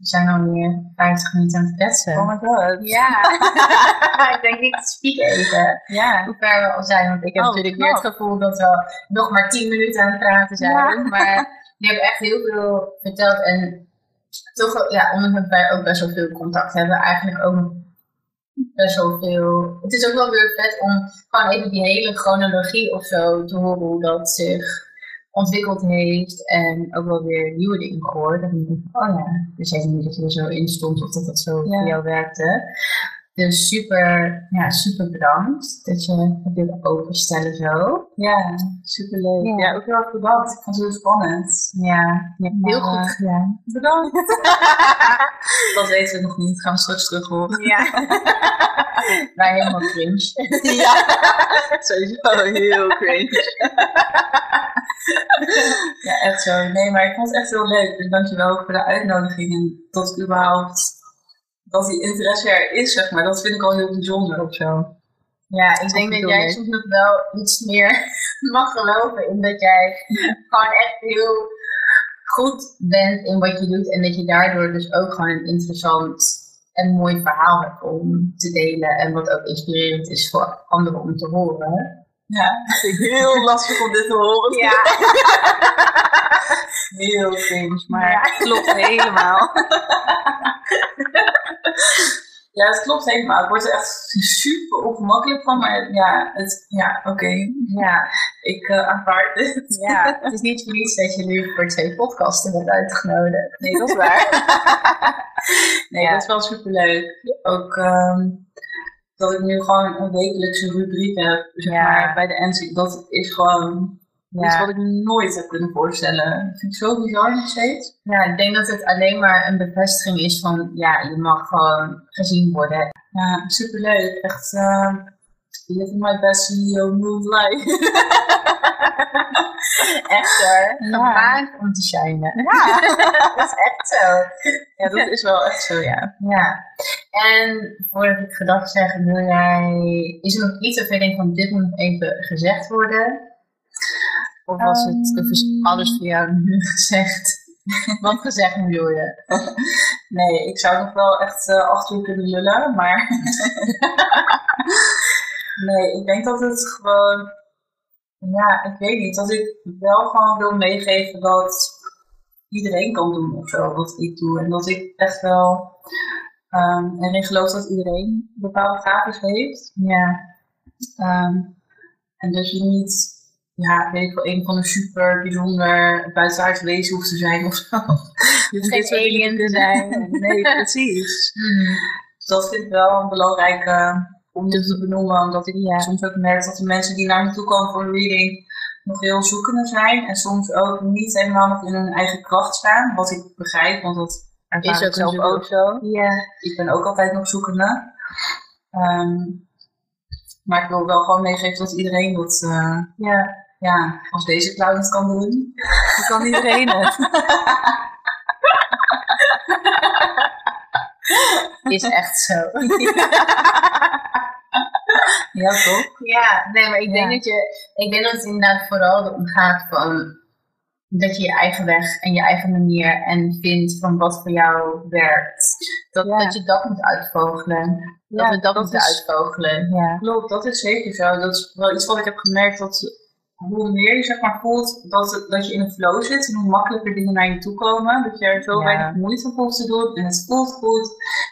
We zijn alweer 50 minuten aan het kletsen. Oh my god. Ja. ik denk, ik spiek even. Ja. Hoe ver we al zijn. Want ik heb Oh, natuurlijk weer het gevoel dat we nog maar 10 minuten aan het praten zijn. Ja. Maar je hebt echt heel veel verteld. En toch, ja, ondanks dat wij ook best wel veel contact hebben, eigenlijk ook best wel veel. Het is ook wel weer vet om gewoon even die hele chronologie of zo te horen hoe dat zich ontwikkeld heeft en ook wel weer nieuwe dingen gehoord. Denk ik, oh ja, dus even niet dat je er zo in stond of dat dat zo Ja. voor jou werkte. Dus super, ja, super bedankt dat je het wilde openstellen zo. Ja, superleuk. Ja. Ja, ook heel erg bedankt. Ik vond het heel spannend. Ja, heel Maar, goed gedaan. Bedankt. dat weten we nog niet. Gaan we straks terug horen. Ja. Maar helemaal cringe. ja, sowieso heel cringe. ja, echt zo. Nee, maar ik vond het echt heel leuk. Dus dankjewel voor de uitnodiging. En ik überhaupt, dat die interesse er is, zeg maar. Dat vind ik al heel bijzonder of zo. Ja, ik denk dat jij soms nog wel iets meer mag geloven in dat jij gewoon echt heel goed bent in wat je doet en dat je daardoor dus ook gewoon een interessant en mooi verhaal hebt om te delen en wat ook inspirerend is voor anderen om te horen. Ja, het is heel lastig om dit te horen. Ja. heel cringe, maar ja. klopt helemaal. Ja, het klopt helemaal. Ik word er echt super ongemakkelijk van, maar ja, het, ja oké. Ja, ik uh, aanvaard dit. Ja, het is niet voor niets dat je nu voor twee podcasten bent uitgenodigd. Nee, dat is waar. nee, dat is wel super leuk. Ook um, dat ik nu gewoon een wekelijkse rubriek heb, zeg ja. maar, bij de NC. Dat is gewoon ja. Iets wat ik nooit heb kunnen voorstellen. Dat vind ik zo bizar nog steeds. Ja, ik denk dat het alleen maar een bevestiging is van, ja, je mag gewoon gezien worden. Ja, superleuk. Echt, uh, living my best CEO mood life. echt hoor. Gemaakt om te shinen. Ja, dat is echt zo. Ja, dat is wel echt zo, ja. Ja. En voordat ik gedacht zeg, wil jij, is er nog iets of je denkt van dit moet nog even gezegd worden? Of was het um, alles voor jou nu gezegd? Wat gezegd moet worden? nee, ik zou nog wel echt uh, achter je kunnen lullen, maar. nee, ik denk dat het gewoon. Ja, ik weet niet. Dat ik wel gewoon wil meegeven dat iedereen kan doen of zo, wat ik doe. En dat ik echt wel um, erin geloof dat iedereen bepaalde gaven heeft. Ja. Um, en dat je niet ja, weet ik wel, een van de super bijzonder buitenaards wezen hoeft te zijn of zo. Dus Geen alien te zijn. Nee, precies. Hmm. Dus dat vind ik wel een belangrijke om dit te benoemen, omdat ik ja. soms ook merk dat de mensen die naar me toe komen voor een reading nog heel zoekende zijn en soms ook niet helemaal nog in hun eigen kracht staan, wat ik begrijp, want dat is ook zelf ook zo. Ja. Ik ben ook altijd nog zoekende. Um, maar ik wil wel gewoon meegeven dat iedereen dat, uh, ja, ja, als deze clown het kan doen, dan kan iedereen het. Is echt zo. ja, toch? Ja, nee, maar ik denk, dat je, ik denk dat het inderdaad vooral erom gaat van dat je je eigen weg en je eigen manier en vindt van wat voor jou werkt. Dat, dat je dat moet uitvogelen. Dat we dat, dat moeten uitvogelen. Ja. Klopt, dat is zeker zo. Dat is wel iets wat ik heb gemerkt dat hoe meer je zeg maar voelt dat, dat je in een flow zit en hoe makkelijker dingen naar je toe komen, dat je er zo weinig moeite voor te doen en het voelt goed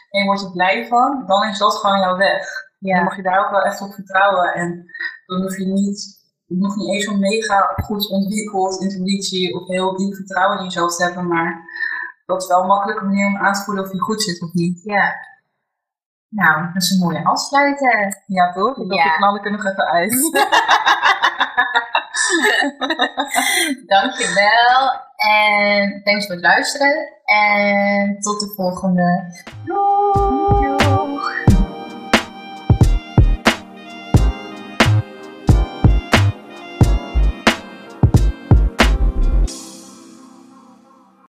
en je wordt er blij van, dan is dat gewoon jouw weg. Ja. Dan mag je daar ook wel echt op vertrouwen en dan hoef je niet, nog niet eens zo'n mega goed ontwikkeld intuïtie of heel diep vertrouwen in jezelf te hebben, maar dat is wel een makkelijke manier om aan te voelen of je goed zit of niet. Ja. Nou, dat is een mooie afsluiter. Ja, toch? Ik ja. knallen ik er nog even uit. Dankjewel. En thanks voor het luisteren. En tot de volgende. Doeg!